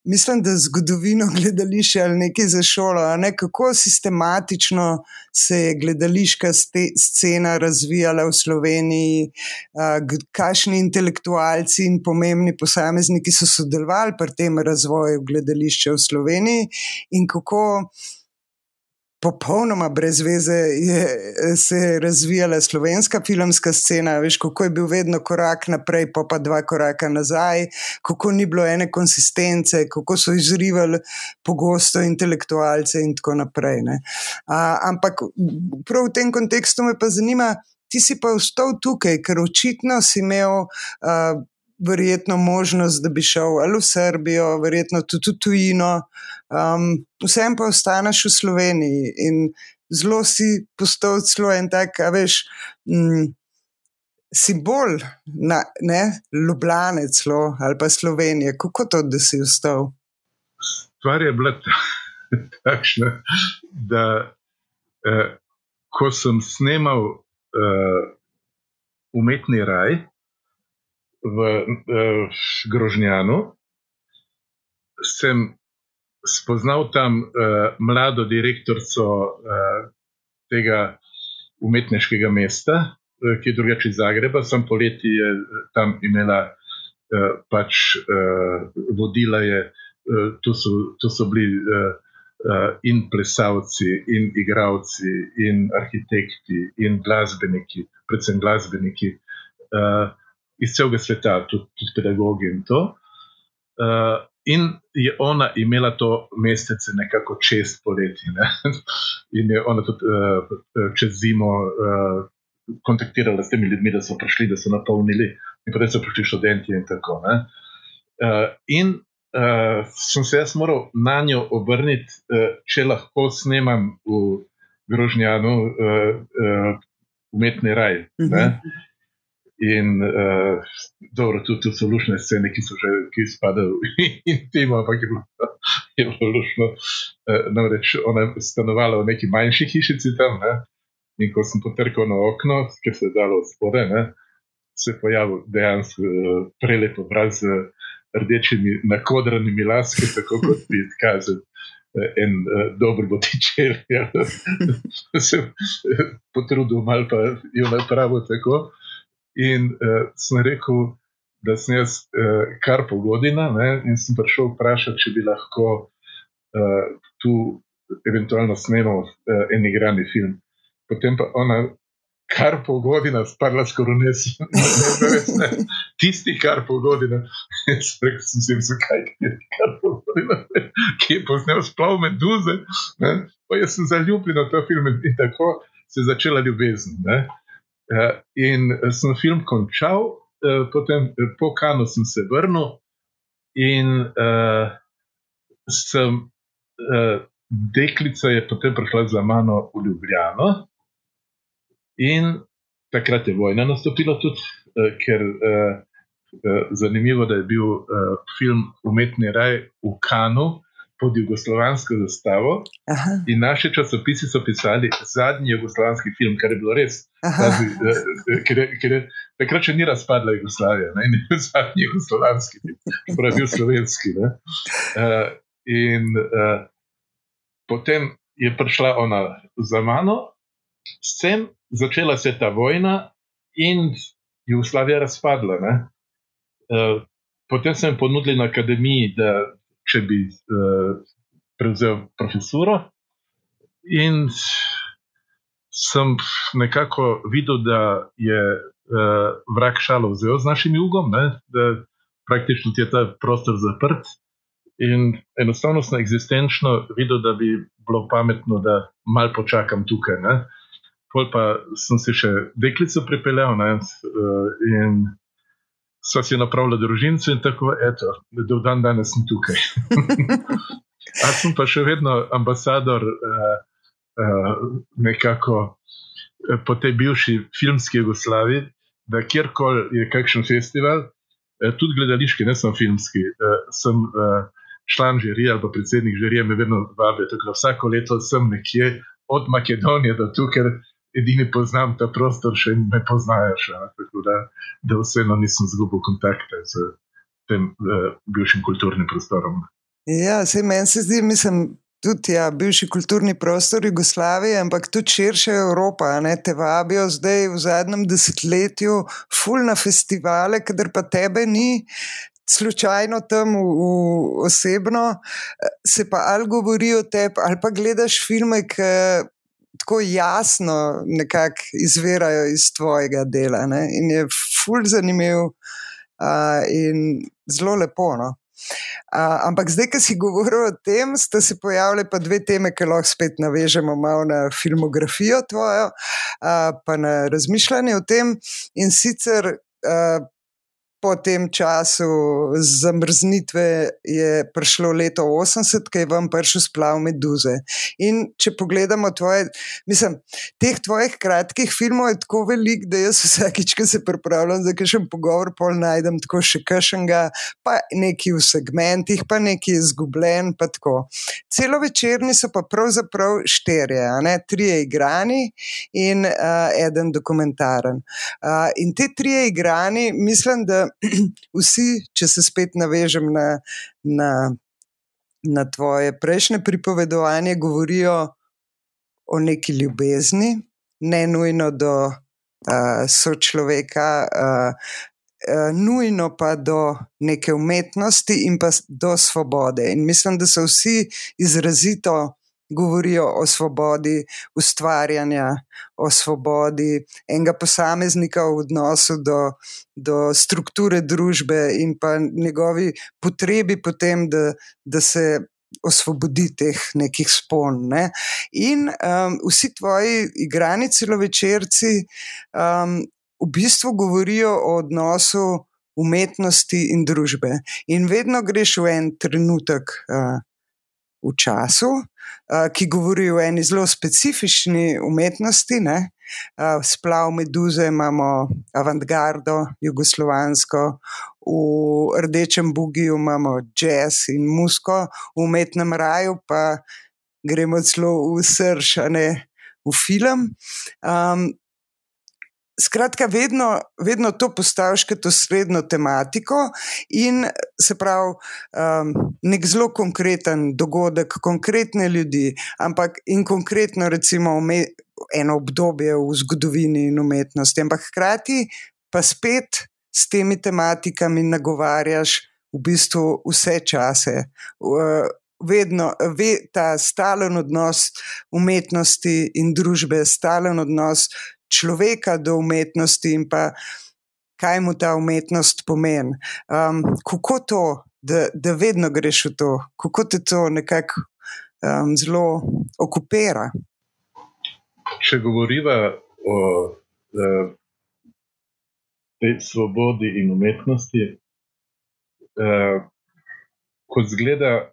mislim, da zgodovino gledališča ali nekaj za šolo, ne? kako sistematično se je gledališka scena razvijala v Sloveniji, kakšni intelektualci in pomembni posamezniki so sodelovali pri tem razvoju gledališča v Sloveniji in kako popolnoma brez veze je se razvijala slovenska filmska scena. Veš, kako je bil vedno korak naprej, pa pa dva koraka nazaj, kako ni bilo ene konsistence, kako so izrivali pogosto intelektualce in tako naprej. A, ampak prav v tem kontekstu me pa zanima. ti si pa vstal tukaj, ker očitno si imel. Uh, Verjetno možnost, da bi šel ali v Srbijo, verjetno tudi v tujino, um, vsem pa ostaneš v Sloveniji in zelo si postal celo en tak, a veš, mm, simbol, na, ne, Ljubljane, celo ali pa Slovenije. Kako to, da si vstal? Stvar je bila [LAUGHS] takšna, da eh, ko sem snemal eh, umetni raj v eh, Grožnjanu, sem spoznal tam eh, mlado direktorico eh, tega umetniškega mesta, Eh, ki je drugače iz Zagreba, sem poleti je tam imela, eh, pač vodila je, tu so, tu so bili in plesalci, in igravci, in arhitekti, in glasbeniki, predvsem glasbeniki iz celega sveta, tudi, tudi pedagogi in to. In je ona imela to mesece nekako čez poleti. Ne? [LAUGHS] In je ona tudi uh, čez zimo uh, kontaktirala s temi ljudmi, da so prišli, da so napolnili, in potem so prišli študenti in tako naprej. Uh, in uh, sem se jaz moral na njo obrniti, uh, če lahko snemam v Grožnjanu uh, uh, umetni raj. Uh mhm. -huh. In uh, dobro, tudi tu so lušne scene, ki so že ki spadajo [LAUGHS] in temu, ampak je bilo, lušno. Uh, namreč ona je stanovala v neki manjši hišici tam. Ne? In ko sem potrkal na okno, ker se je dalo spore, ne, se je pojavil dejansko uh, prelep obraz z rdečimi nakodranimi laskami, tako kot bi kazal uh, en uh, dober botičer. [LAUGHS] Ja. se je potrudil, malo pa je napravil tako. In uh, sem rekel, da sem jaz uh, kar pogodina ne, in sem prišel vprašati, če bi lahko uh, tu eventualno snemal uh, en igrani film potem pa ona, kar pol godina, spadla skoraj [LAUGHS] ne, ne, tisti, kar pol godina, [LAUGHS] rekel sem si, zakaj je kar pol godina, ki je poznal splav meduze, ne? pa jaz sem zaljubljen v ta film in tako se je začela ljubezen. Ne? Eh, in sem film končal, eh, potem po kanu sem se vrnil in uh, sem, uh, deklica je potem prišla za mano v Ljubljano, In takrat je vojna nastopila tudi, uh, ker je uh, uh, zanimivo, da je bil uh, film Umetni raj v Kanu pod jugoslovansko zastavo. Aha. In naši časopisi so pisali zadnji jugoslovanski film, kar je bilo res. Zazi, uh, ker je, ker je, takrat še ni razpadla Jugoslavija, ne in zadnji jugoslovanski film, pravi slovenski. Uh, in uh, potem je prišla ona za mano. S tem začela se ta vojna in Jugoslavija razpadla. Uh, potem sem ponudil na akademiji, da če bi uh, prevzel profesuro, in sem nekako videl, da je uh, vrak šalo vzel z našim jugom, ne? da praktično je ta prostor zaprt. In enostavno sem eksistenčno videl, da bi bilo pametno, da malo počakam tukaj. Uh, pol pa sem si še deklico pripeljal ne, uh, in so si napravili družince in tako, eto, do dan danes sem tukaj. [LAUGHS] Jaz sem pa še vedno ambasador uh, uh, nekako uh, po tej bivši filmski Jugoslaviji, da kjerkoli je kakšen festival, uh, tudi gledališki, ne samo filmski, uh, sem uh, član žirije ali predsednik žirije, me vedno vabijo. Vsako leto sem nekje od Makedonije do tukaj edini poznam ta prostor, še ne poznajo. Še, tako da, da vseeno nisem izgubil kontakta z tem uh, bivšim kulturnim prostorom. Ja, se meni se zdi, mislim. Tudi ja, bivši kulturni prostor Jugoslavije, ampak tudi širša Evropa. Ne, te vabijo zdaj v zadnjem desetletju, ful na festivale, kater pa tebe ni, slučajno tam v, v osebno, se pa ali govori o tebi, ali pa gledaš filme, ki tako jasno nekako izvirajo iz tvojega dela. Ne? In je fulj zanimiv uh, in zelo lepo. No? Uh, ampak zdaj, ki si [LAUGHS] govoril o tem, sta se pojavile pa dve teme, ki lahko spet navežemo malo na filmografijo tvojo, uh, pa na razmišljanje o tem. In sicer uh, po tem času zamrznitve je prišlo leto 80, ki je vam prišel splav meduze. In če pogledamo tvoje, mislim, teh tvojih kratkih filmov je tako velik, da jaz vsakič, ko se pripravljam za kakšen pogovor, pol najdem tako še kakšnega, pa neki v segmentih, pa neki izgubljen, pa tako. Celo večerni so pa pravzaprav šterje, ne? trije igrani in uh, eden dokumentaren. Uh, in te trije igrani, mislim, da [CLEARS THROAT] vsi, če se spet navežem na, na, na tvoje prejšnje pripovedovanje, govorijo o neki ljubezni, ne nujno do uh, sočloveka. Uh, Nujno pa do neke umetnosti in pa do svobode. In mislim, da so vsi izrazito govorijo o svobodi ustvarjanja, o svobodi enega posameznika v odnosu do, do strukture družbe in pa njegovi potrebi potem, da, da se osvobodi teh nekih spon. Ne? In um, vsi tvoji igrani celovečerci um, v bistvu govorijo o odnosu umetnosti in družbe. In vedno greš v en trenutek. Uh, v času, ki govori o eni zelo specifični umetnosti. Ne? Splav meduze imamo avantgardo, jugoslovansko, v rdečem bugiju imamo jazz in musko, v umetnem raju pa gremo celo v srč, ne v film. Um, Skratka, vedno, vedno to postaviš kot osrednjo tematiko, in se pravi, um, nek zelo konkreten dogodek, konkretne ljudi, ampak in konkretno, recimo, eno obdobje v zgodovini in umetnosti. Ampak hkrati pa spet s temi tematikami nagovarjaš v bistvu vse čase. Vedno ve, ta stalen odnos umetnosti in družbe, stalen odnos človeka do umetnosti in pa kaj mu ta umetnost pomeni. Um, kako to, da, da vedno greš v to, kako te to nekako um, zelo okupira? Če govoriva o uh, tej svobodi in umetnosti, uh, kot zgleda,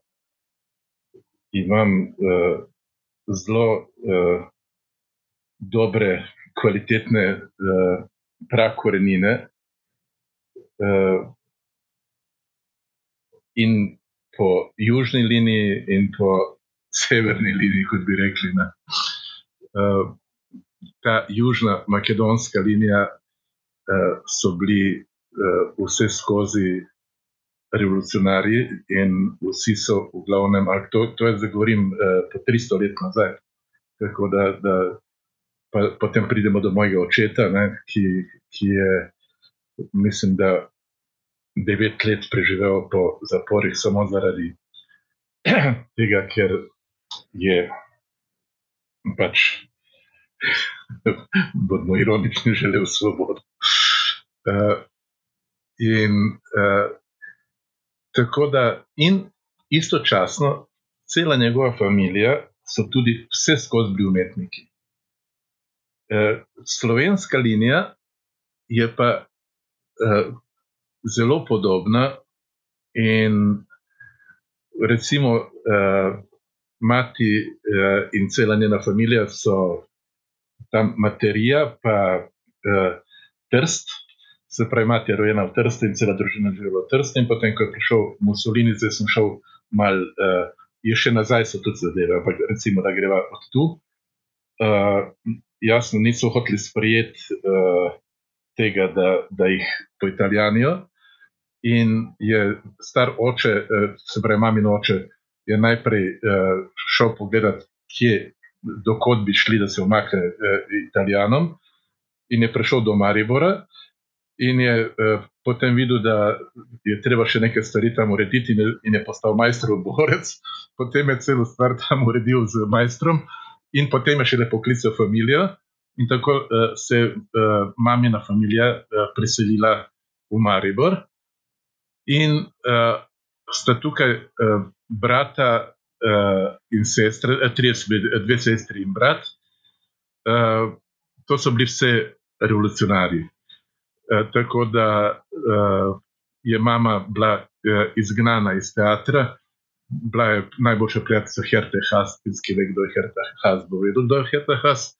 imam uh, zelo uh, dobre kvalitetne uh, prakorenine. Uh, in po južni liniji, in po severni liniji, kot bi rekli. Uh, ta južna makedonska linija uh, so bili uh, vse skozi revolucionarji in vsi so v glavnem, to, to je zdaj govorim uh, po 300 let nazaj. Tako da, da pa, potem pridemo do mojega očeta, ne, ki, ki je, mislim, da devet let preživel po zaporih samo zaradi [CLEARS THROAT] tega, ker je pač, [LAUGHS] bodimo ironični, želel svobodo. Uh, in uh, tako da, in istočasno, cela njegova družina so tudi vse skozi bili umetniki. Eh, slovenska linija je pa uh, zelo podobna in recimo uh, mati uh, in cela njena družina so tam materija, pa uh, trst. Se pravi, mati je rojena v Trstu in cela družina živi v Trstu. In potem, ko je prišel Mussolini, zdaj sem šel mal, uh, je še nazaj, so tudi zadeve, ampak recimo, da greva od tu. Uh, jasno niso hoteli sprejeti uh, tega, da, da jih poitalijanijo. In je star oče, uh, se pravi, mami oče, je najprej uh, šel pogledat, kje, dokot bi šli, da se umakne uh, italijanom, in je prišel do Maribora. In je uh, potem videl, da je treba še nekaj stvari tam urediti, in je, in je postal majstrov borec. Potem je celo stvar tam uredil z majstrom, uh, in potem je še lepo klical družino. In tako uh, se je uh, mamina družina uh, preselila v Maribor. In uh, sta tukaj uh, brata uh, in uh, tri, dve sestri in brat. Uh, to so bili vse revolucionarji. Uh, tako da uh, je mama bila uh, izgnana iz teatra, bila je najboljša prijateljica Herta Haas, ki ve, kdo je Herta Haas, bo vedel, kdo je Herta Haas,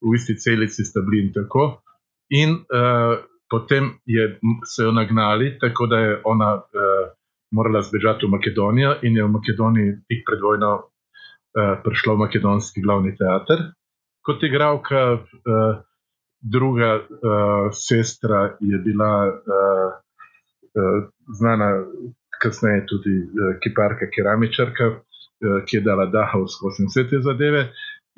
v isti celici sta bili in tako. In uh, potem je, so jo nagnali, tako da je ona uh, morala zbežati v Makedonijo in je v Makedoniji tik pred vojno uh, prišla v makedonski glavni teater kot igralka. Uh, druga uh, sestra je bila uh, uh, znana kasneje tudi uh, kiparka, keramičarka, uh, ki je dala daha v skozi vse te zadeve.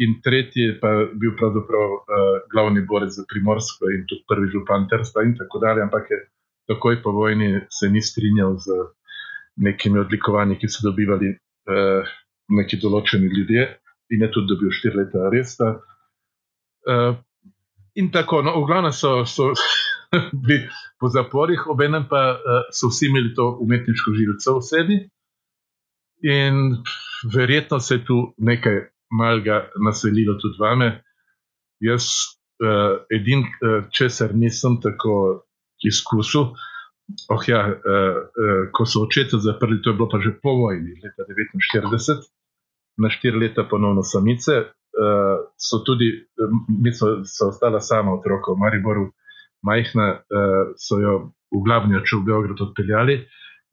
In tretji pa je bil pravzaprav uh, glavni borec za primorsko in tudi prvi župan Trsta in tako dalje, ampak je takoj po vojni se ni strinjal z nekimi odlikovanji, ki so dobivali uh, neki določeni ljudje in je tudi dobil štiri leta aresta. Uh, in tako, no, v glavnem so, so [LAUGHS] bili po zaporih, obenem pa uh, so vsi imeli to umetniško žilico v sebi. In verjetno se je tu nekaj malega naselilo tudi vame. Jaz, uh, edin, uh, česar nisem tako izkusil, oh ja, uh, uh, ko so očeta zaprli, to je bilo pa že po vojni, leta 1949, na štiri leta ponovno samice. Uh, so tudi, mi smo ostala sama otroka v Mariboru, majhna, uh, so jo v glavni oči v Beograd odpeljali.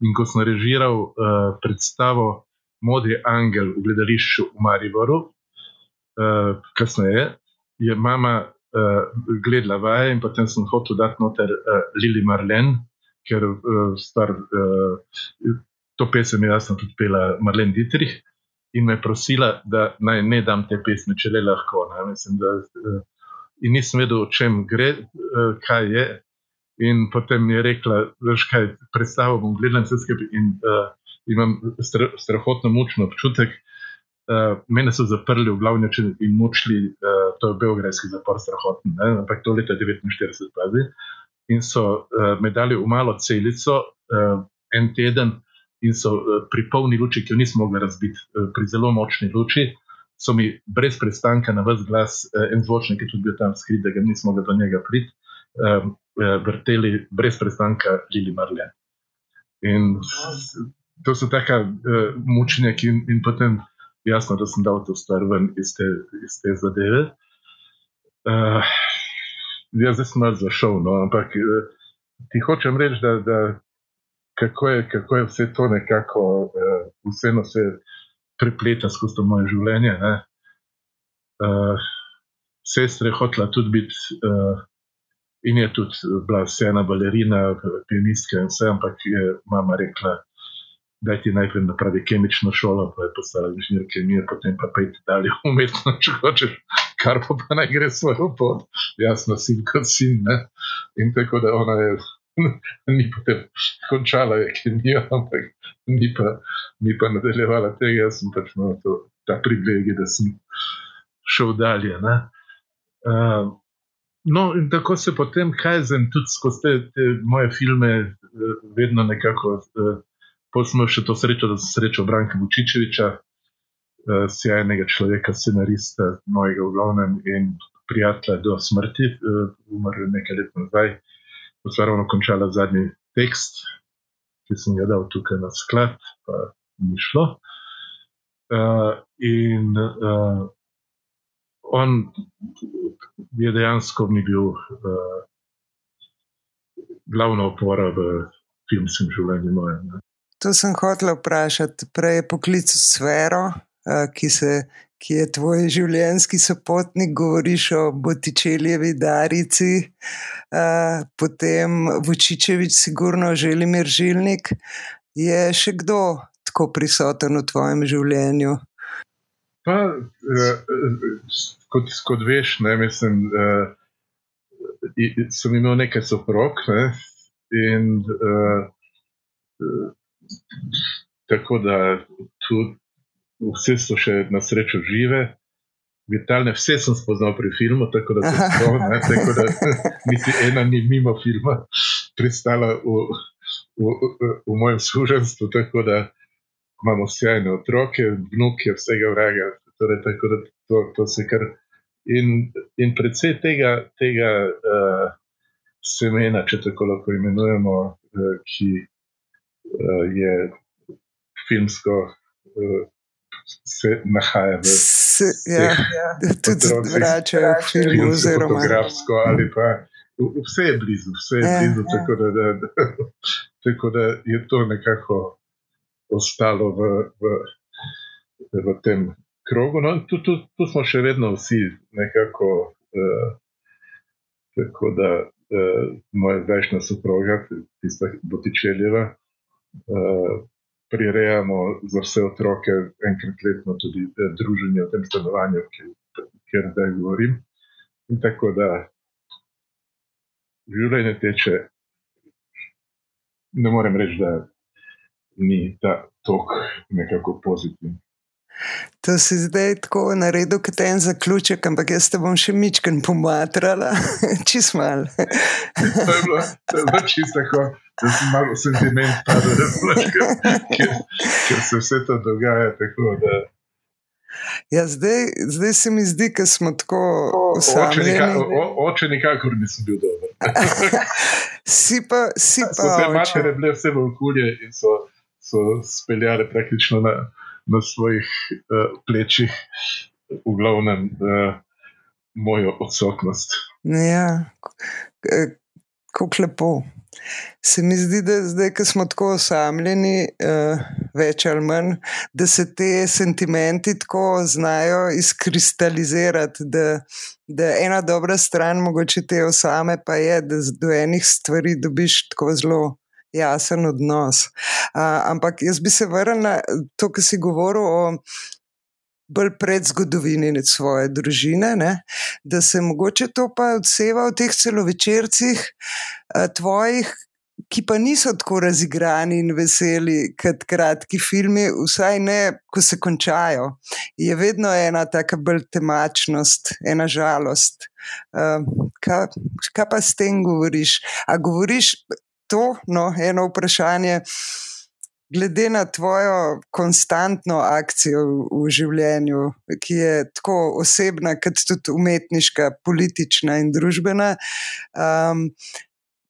In ko sem režiral uh, predstavo Modri angel v gledališču v Mariboru, uh, kasneje je mama uh, gledala vaje in potem sem hotel dati noter uh, Lili Marlen, ker uh, star, uh, to pesem je jasno tudi pela Marlen Dietrich. In me prosila, da naj ne dam te pesmi, če le lahko. Mislim, da, uh, in nisem vedel, o čem gre, uh, kaj je. In potem mi je rekla, da je kaj predstavo bom gledala in vse skupaj. In uh, imam strahotno mučno občutek. Uh, mene so zaprli v glavni način in mučili, uh, to je belgrajski zapor, strahotno, ne? ampak to leta 49, pazi. In so uh, me dali v malo celico, uh, en teden, in so uh, pri polni luči, ki jo nismo mogli razbiti, uh, pri zelo močni luči, so mi brez prestanka na vse glas, uh, en zvočnik, ki je tudi bil tam skrit, da ga nismo mogli do njega priti, uh, uh, vrteli brez prestanka Lili Marlen. In to so taka uh, mučenja, in, in potem jasno, da sem dal to stvar ven iz te, iz te zadeve. Uh, jaz zdaj sem malo zašel, no, ampak uh, ti hočem reči, da, da kako, je, kako je vse to nekako, uh, vseeno se prepleta skozi to moje življenje. Uh, sestra je hotela tudi biti. Uh, In je tudi bila vse ena balerina, pianistka in vse, ampak je mama rekla, da ti najprej napravi kemično šolo, pa je postala inženir kemije, potem pa pejti dalje [LAUGHS] umetno, če hočeš, kar pa, pa naj gre svojo pot, jasno, sin kot sin. Ne? In tako da ona je. [LAUGHS] Ni potem končala kemijo, ampak ni pa, ni pa nadaljevala tega. Jaz sem pač imel to, ta privilegij, da sem šel dalje. Uh, no, in tako se potem kajzen tudi skozi te, te moje filme, uh, vedno nekako uh, Potem smo še to srečo, da sem srečal Branka Vučičeviča, uh, sjajnega človeka, scenarista, mojega v glavnem in prijatelja do smrti, uh, umrl nekaj let nazaj, sem ravno končala zadnji tekst, ki sem ga dal tukaj na sklad, pa ni šlo. Uh, in uh, on je dejansko mi bil uh, glavna opora v filmskem življenju mojem. To sem hotel vprašati. Prej je poklical sfero, ki, se, ki je tvoj življenjski sopotnik, govoriš o Botičeljevi Darici, potem Vučičevič, sigurno Želimir Žilnik. Je še kdo tako prisoten v tvojem življenju? Pa, kot, kot veš, ne, mislim, sem imel nekaj soprog ne, in Tako da tudi vse so še na srečo žive. Vitalne, vse sem spoznal pri filmu, tako da se spomnim, tako da [LAUGHS] niti ena ni mimo filma pristala v, v, v, mojem služenstvu, tako da imamo sjajne otroke, vnuke, vsega vraga. Torej, tako da to, to se kar. In, in predvsej tega, tega uh, semena, če tako lahko imenujemo, uh, ki uh, je filmsko. Uh, Se nahaja v svetu, ja, ja. tudi drugače, oziroma fotografsko ali pa vse je blizu, vse je ja, blizu, ja. Tako, da, da, da, [LAUGHS] tako da je to nekako ostalo v, v, v tem krogu. No, tu, tu, tu smo še vedno vsi nekako. Uh, tako da uh, moja zdajšnja soproga, tista Botičeljeva, uh, prirejamo za vse otroke enkrat letno tudi uh, druženje v tem stanovanju, kjer zdaj govorim. In tako da življenje teče. Ne morem reči, da ni ta tok nekako pozitiven. To si zdaj tako naredil, kot en zaključek, ampak jaz te bom še mičken pomatrala, [LAUGHS] čist mal. to je bilo, bilo čisto tako, da sem malo sentiment, ker se vse to dogaja tako. Da, Ja, zdaj, zdaj se mi zdi, da smo tako osamljeni. Oče nikakor nisem bil dober. [LAUGHS] si pa, si pa. So te matere bile vse v okolje in so, so speljale praktično na, na svojih uh, plečih, v glavnem, uh, mojo odsotnost. Ja, kako lepo. Se mi zdi, da zdaj, ko smo tako osamljeni, uh, več ali manj, da se te sentimenti tako znajo izkristalizirati. Da, da ena dobra stran, mogoče te osame, pa je, da do enih stvari dobiš tako zelo jasen odnos. Uh, ampak jaz bi se vrnil na to, kar si govoril o. Bolj pred zgodovini svoje družine, ne? da se mogoče to pa odseva v teh celovečercih tvojih, ki pa niso tako razigrani in veseli kot kratki filmi, vsaj ne, ko se končajo. Je vedno ena taka bolj temačnost, ena žalost. Uh, kaj, kaj pa s tem govoriš? A govoriš to, no, eno vprašanje. Glede na tvojo konstantno akcijo v življenju, ki je tako osebna, kot tudi umetniška, politična in družbena, um,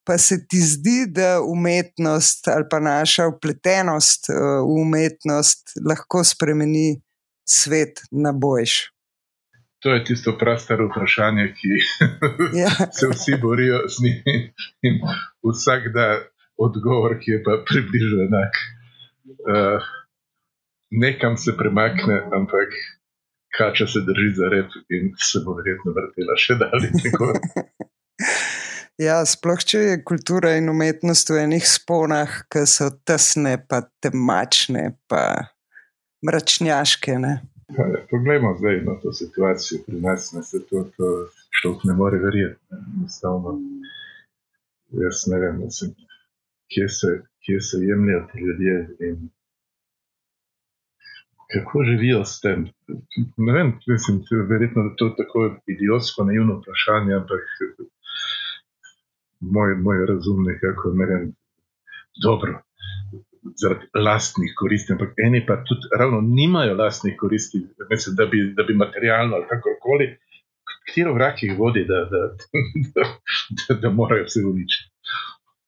pa se ti zdi, da umetnost ali pa naša upletenost uh, v umetnost lahko spremeni svet na boljš? To je tisto prastaro vprašanje, ki [LAUGHS] ja. se vsi borijo z njim, in vsak da odgovor, ki je pa približno enak. Uh, nekam se premakne, ampak kača se drži za rep in se bo verjetno vrtela še dalje. [LAUGHS] Ja, sploh če je kultura in umetnost v enih sponah, ki so tesne, pa temačne, pa mračnjaške. Ja, poglejmo zdaj na to situacijo pri nas, da se to, to človek ne more verjeti. Enostavno, jaz ne vem, mislim, kje, se, kje se jemljajo ti ljudje in kako živijo s tem. Ne vem, mislim, verjetno je to tako idiotsko, naivno vprašanje, ampak moj, moj razum nekako meren dobro. Zaradi lastnih koristi, ampak eni pa tudi ravno nimajo lastnih koristi, mislim, da, bi, da bi materialno ali kakorkoli, katero vrak jih vodi, da, da, da, da, da morajo vse uničiti.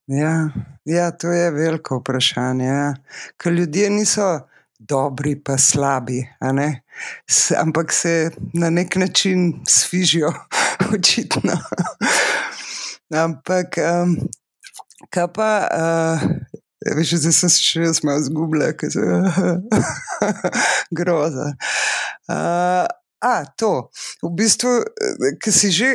Ja, ja, to je veliko vprašanje. Ja. Ker ljudje niso dobri, pa slabi, ampak se na nek način svižijo, [LAUGHS] očitno. Ampak, um, kaj pa, uh, veš, zdaj sem se še jaz malo zgubila, ker se [LAUGHS] groza. Uh, a, to, v bistvu, ki si že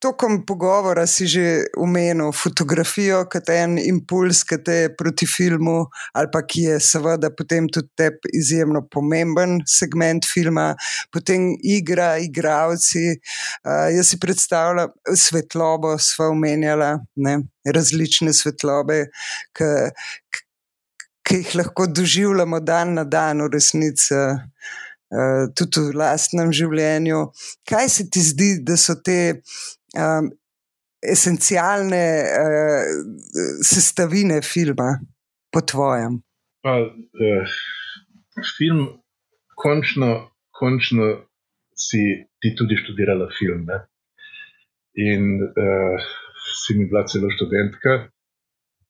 tokom pogovora si že umenil fotografijo kot en impuls, ki te je proti filmu, ali pa ki je seveda potem tudi tebi izjemno pomemben segment filma, potem igra, igravci. Uh, jaz si predstavljam svetlobo, sva omenjala, ne? različne svetlobe. Ki jih lahko doživljamo dan na dan, v resnici, uh, tudi v lastnem življenju. Kaj se ti zdi, da so te um, esencialne uh, sestavine filma, po tvojem? Pa, uh, film, končno, končno si ti tudi študirala film. Ne? In uh, si mi bila celo študentka.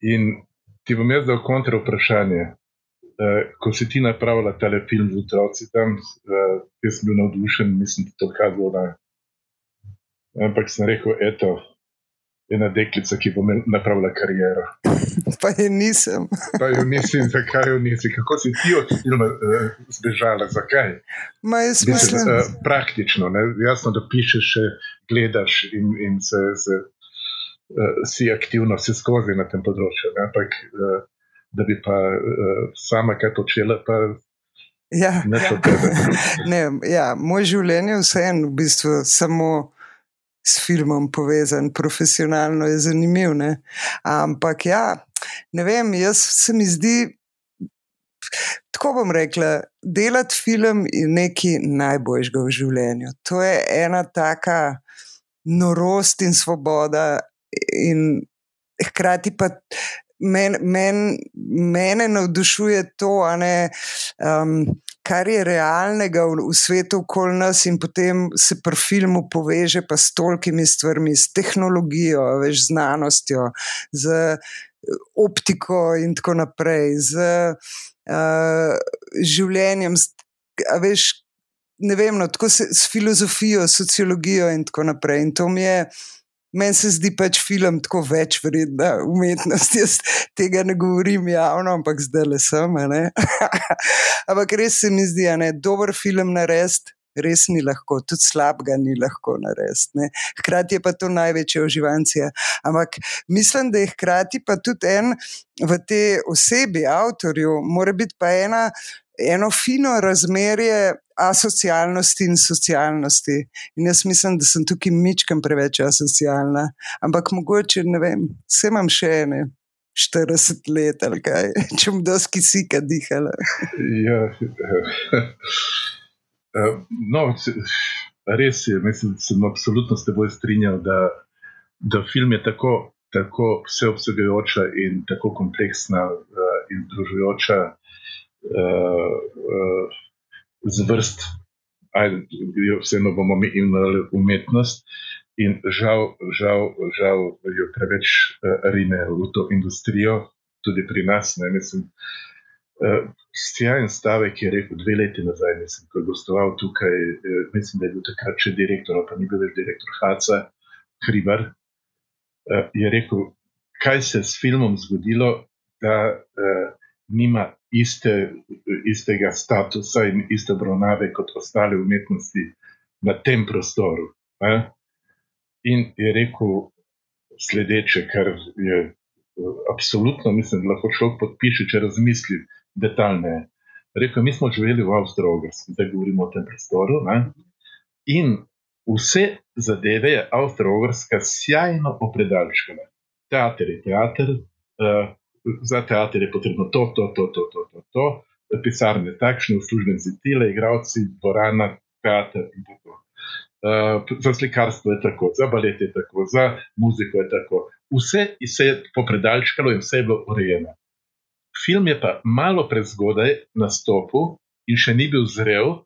In ti bom jaz dal kontra vprašanje. Uh, ko si ti napravila ta film z otroci, tam uh, sem bil navdušen, mislim, da je to kazalo. Ampak sem rekel, eto, ena deklica, ki bo napravila kariero. [LAUGHS] Pa je nisem. [LAUGHS] Pa je nisem, zakaj jo nisi, kako si ti od filma uh, zbežala, zakaj? Ma jaz mislim. Uh, praktično, ne? jasno, da pišeš, gledaš in, in se, se, uh, si aktivno vse skozi na tem področju. Ne? Ampak uh, da bi pa uh, sama kaj počela, pa. Ja, ne, [LAUGHS] ne, ja, moj življenje je vseeno v bistvu samo s filmom povezan, profesionalno je zanimiv. Ne? Ampak ja, ne vem, jaz se mi zdi. Tako bom rekla, delati film je nekaj najboljšega v življenju. To je ena taka norost in svoboda, in hkrati pa men, men, mene navdušuje to, ne, um, kar je realnega v, v svetu okoli nas, in potem se pri filmu poveže pa s tolkimi stvarmi, s tehnologijo, več znanostjo, z optiko in tako naprej, z uh, življenjem. Z, veš, ne vem, no, tako se s filozofijo, sociologijo in tako naprej. In to mi je. Meni se zdi pač film tako več vredna umetnost. Jaz tega ne govorim javno, ampak zdaj le sem. [LAUGHS] ampak res se mi zdi, da je dober film narediti. Res ni lahko, tudi slab ga ni lahko narediti. Hkrati je pa to največja uživancija. Ampak mislim, da je hkrati pa tudi en v tej osebi, avtorju, mora biti pa ena eno fino razmerje asocialnosti in socialnosti. In jaz mislim, da sem tukaj mičkam preveč asocialna, ampak mogoče ne vem, vse imam še ene. 40 let, ali kaj, [LAUGHS] če bom dosti sika dihala. ja, no, res je, mislim, da sem absolutno s teboj strinjal, da, da film je tako, tako vseobsegajoča in tako kompleksna in združujoča uh, zvrst, ali vseeno bomo mi imeli umetnost. In žal, žal, žal jo preveč uh, rine v to industrijo, tudi pri nas. Ne, mislim, uh, Stjajen stavek je rekel dve leti nazaj, mislim, ko je gostoval tukaj, uh, mislim, da je bil takrat še direktor, pa ni bil več direktor Haca, Hribar. Uh, je rekel, kaj se je s filmom zgodilo, da uh, nima iste, istega statusa in iste obravnave kot ostale umetnosti na tem prostoru. Ne? In je rekel sledeče, kar je absolutno, mislim, da lahko človek podpiše, če razmisli detaljneje. Rekel, mi smo živeli v Avstraliji, zdaj govorimo o tem prostoru. Ne? In vse zadeve je Avstralija sjajno opredalčkala. Teater je teater, uh, za teater je potrebno to, to, to, to, to, to, to. pisarne, takšne uslužbenci, tile, igravci, dvorana, teater in tako. Uh, za slikarstvo je tako, za balet je tako, za muziko je tako. Vse se je popredalčkalo in vse je bilo urejeno. Film je pa malo prezgodaj nastopil in še ni bil zrel,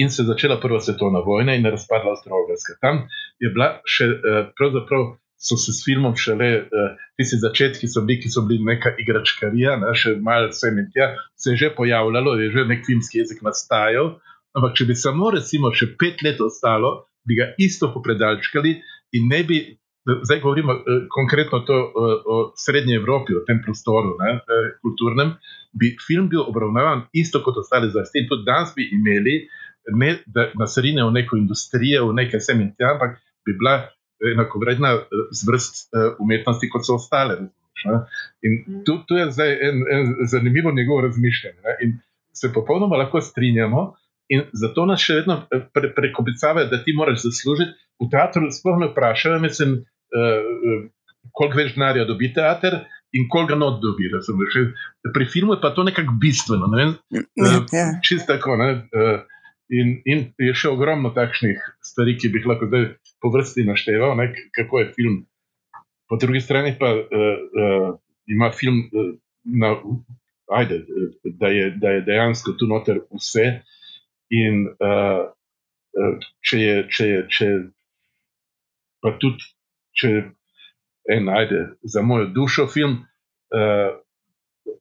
in se je začela Prva svetovna vojna in razpadla Avstralija. Tam je bila še uh, pravzaprav so se s filmom šele, uh, tisti začetki so bili, ki so bili neka igračkarija, ne, še malo sem in tja, se je že pojavljalo, je že nek filmski jezik nastajal. Ampak, če bi samo, recimo, še pet let ostalo, bi ga isto popredalčkali in ne bi, zdaj govorimo uh, konkretno to, uh, o Srednji Evropi, o tem prostoru, ne, uh, kulturnem, bi film bil obravnavan isto kot ostale zvrsti. In tudi danes bi imeli, ne da nas rine v neko industrijo, v nekaj sem in tja, ampak bi bila enakovredna eh, zvrst eh, umetnosti, kot so ostale. In mm. tu, tu je zdaj en, en zanimivo njegovo razmišljanje. Ne? In se popolnoma lahko strinjamo, in zato nas še vedno eh, pre, prekopicavajo, da ti moraš zaslužiti. V teatru sploh ne vprašajo, mislim, uh, koliko več denarja dobi teater. In koliko not dobi, razumete? Pri filmu je pa to nekako bistveno. Ne vem, uh, čisto tako. Uh, In, in je še ogromno takšnih stvari, ki bi jih lahko zdaj po vrsti našteval, ne, kako je film po drugi strani pa uh, uh, ima film, uh, na, ajde, da, je, da je dejansko tu noter vse. In uh, če je, če je, če je, pa tudi, če je najde za mojo dušo film, uh,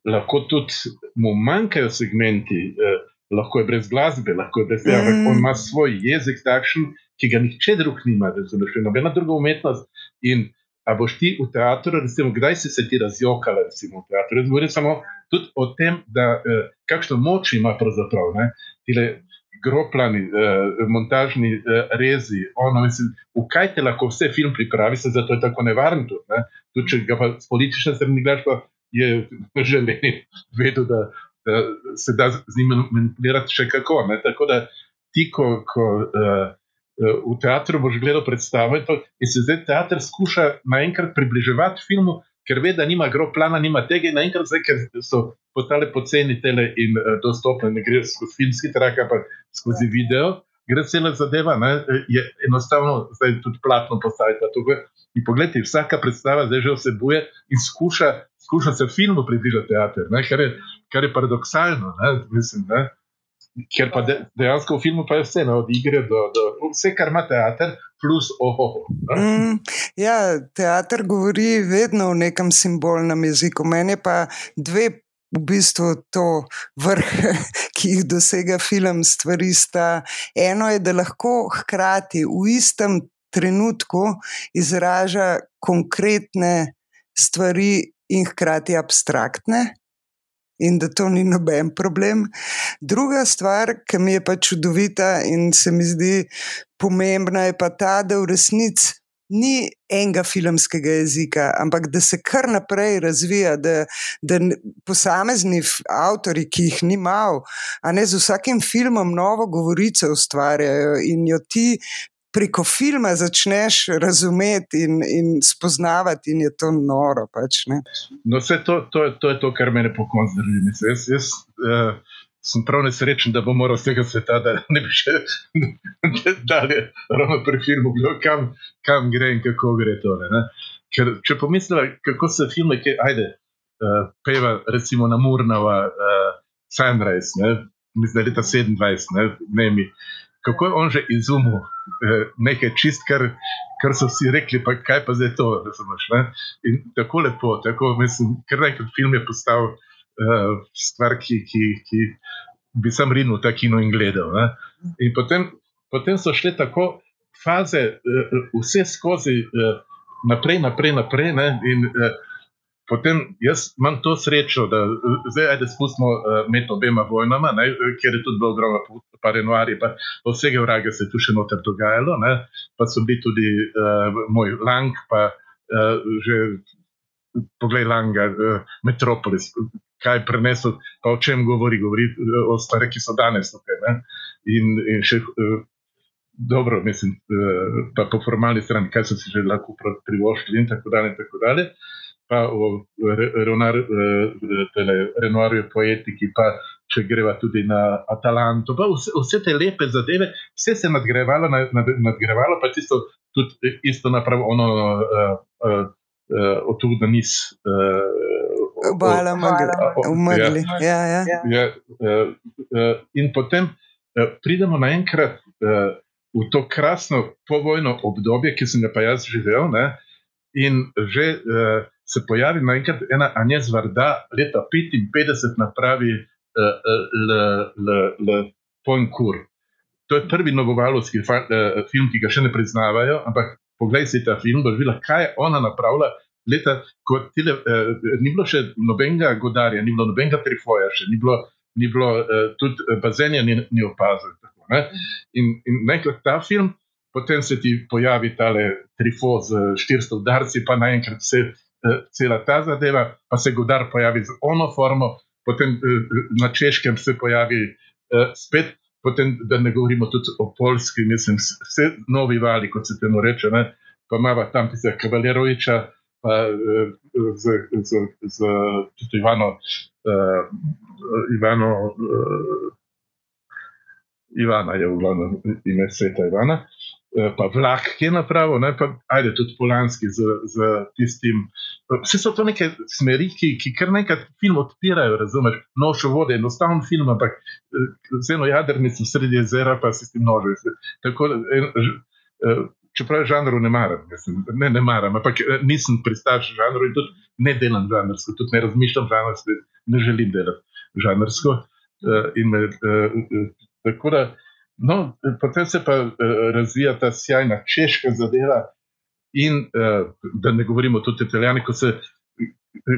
lahko tudi mu manjkajo segmenti, uh, lahko je brez glasbe, lahko je brez tega, mm. ampak on ima svoj jezik takšen, ki ga nihče drug nima, razumeš, nobena druga umetnost. In a boš ti v teatru, recimo, kdaj si se ti razjokala, recimo, v teatru? Jaz govorim samo o tem, da uh, kakšno moč ima pravzaprav. Tile, Groplani, eh, montažni eh, rezi, ono, mislim, v kaj te lahko vse film pripravi, se zato je tako nevaren. Tudi, ne? tudi če ga pa z politične strani gledaš, pa je že meni vedel, da, da se da z njim manipulirati še kako. Ne? Tako da ti, ko, ko eh, v teatru boš gledal predstavo in, to, in se zdaj teater skuša naenkrat približevati filmu, ker ve, da nima gro plana, nima tega in naenkrat zdaj, ker so potale poceni tele in uh, dostopne, ne gre skozi filmski trak, ampak skozi video, gre cela zadeva, ne, je enostavno zdaj tudi platno postaviti. In pogledajte, vsaka predstava zdaj že vsebuje in skuša, skuša se filmu približati teater, ne, kar, je, kar je paradoksalno, ne, mislim, ne. Ker pa de, dejansko v filmu je vse, no, od igre do, do vse, kar ima teater, plus oho. Mm, ja, teater govori vedno v nekem simbolnem jeziku. Meni pa dve. V bistvu to vrh, [LAUGHS] ki jih dosega film, stvari sta. Eno je, da lahko hkrati v istem trenutku izraža konkretne stvari in hkrati abstraktne in da to ni noben problem. Druga stvar, ki mi je pa čudovita in se mi zdi pomembna, je pa ta, da v resnici. Ni enega filmskega jezika, ampak da se kar naprej razvija, da, da posamezni avtori, ki jih ni malo, a ne z vsakim filmom novo govorico ustvarjajo in jo ti preko filma začneš razumeti in, in spoznavati, in je to noro. Pač, no, vse to, to, to je to, kar me pokonci drži. Jaz, jaz uh, sem prav nesrečen, da bom moral z tega sveta, da ne bi še [LAUGHS] dalje, ravno pri filmu, kam, kam gre in kako gre to. Ne? Ker če pomisliš, kako se filme, ki ajde, uh, peva, recimo na Murnova, uh, Sunrise, ne? mislim, da je leta 27, ne, ne mi kako je on že izumil eh, nekaj čist, kar, kar so vsi rekli, pa kaj pa zdaj to, da se znaš. In tako lepo, tako mislim, ker nekaj film je postal uh, stvar, ki, ki, ki bi sam rinil ta kino in gledal. Ne? In potem, potem so šle tako faze, uh, vse skozi. Uh, Naprej, naprej, naprej. Ne? In uh, potem jaz imam to srečo, da zdaj, da spustimo uh, med obema vojnama, ne? kjer je tudi bilo ogromno pa Renoir, pa vsega vraga se je tu še noter dogajalo, ne? pa so bili tudi uh, moj Lang, pa uh, že poglej Langa, uh, Metropolis, kaj prenesel, pa o čem govori, govori o stvarih, ki so danes tukaj. Ne? In, in še. Uh, Dobro, mislim, pa po formalni strani, kaj so si že lahko privoščili, in tako dalje. In tako dalje. Pa v Renoirju poetiki, pa če greva tudi na Atalanto, pa vse, vse te lepe zadeve, vse se je nadgrevalo, nad, nadgrevalo pa tisto tudi isto napravo, ono uh, uh, uh, od tu do nis. Obala, umrli. Ja, ja. Ja. Ja, uh, uh, in potem uh, pridemo naenkrat uh, v to krasno povojno obdobje, ki sem ga pa jaz živel, ne, in že uh, se pojavi naenkrat ena Anja Zvarda, leta 55, napravi Le Poincourt. To je prvi novovalovski film, ki ga še ne priznavajo, ampak poglej si ta film, boš videla, kaj je ona napravila. Leta, tile, eh, ni bilo še nobenega godarja, ni bilo nobenega trifoja, še ni bilo, ni bilo eh, tudi bazenja, ni, ni opazil. Tako, in in najkrat ta film, potem se ti pojavi tale trifo z 400 udarci, pa naenkrat se eh, cela ta zadeva, pa se godar pojavi z ono formo, potem eh, na češkem se pojavi eh, spet, potem, da ne govorimo tudi o polski, mislim, vse novi vali, kot se temu reče, ne? pa imamo tam tiste Kavaleroviča, pa eh, z, z, z, z Ivano, uh, Ivano uh, Ivana je v glavnem ime sveta Ivana. Eh, pa vlak, ki je napravil, ne pa ajde tudi Polanski z, z tistim. Vse so to neke smeri, ki, ki kar nekaj film odpirajo, razumeš, nošo vode, enostaven film, ampak eh, z eno jadrnico sredi jezera, pa si s tem nožem. Eh, čeprav žanru ne maram, mislim, ne, ne maram, ampak nisem pristaš žanru in tudi ne delam žanrsko, tudi ne razmišljam žanrsko, ne želim delati žanrsko. In me, tako da. No, potem se pa uh, razvija ta sjajna češka zadeva, in uh, da ne govorimo tudi o italijani, ko se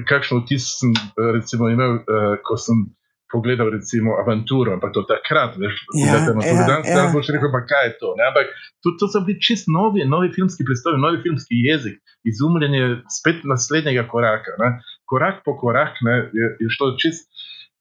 kakšno vtis sem recimo, imel, uh, ko sem pogledal recimo avanturo, ampak to takrat, veš, ja, da te ja, danes ja. boš rekel, pa kaj je to. Ne? Ampak to, to so bili čist novi, novi filmski pristopi, novi filmski jezik, izumljenje spet naslednjega koraka. Ne? Korak po korak ne, je, je šlo čist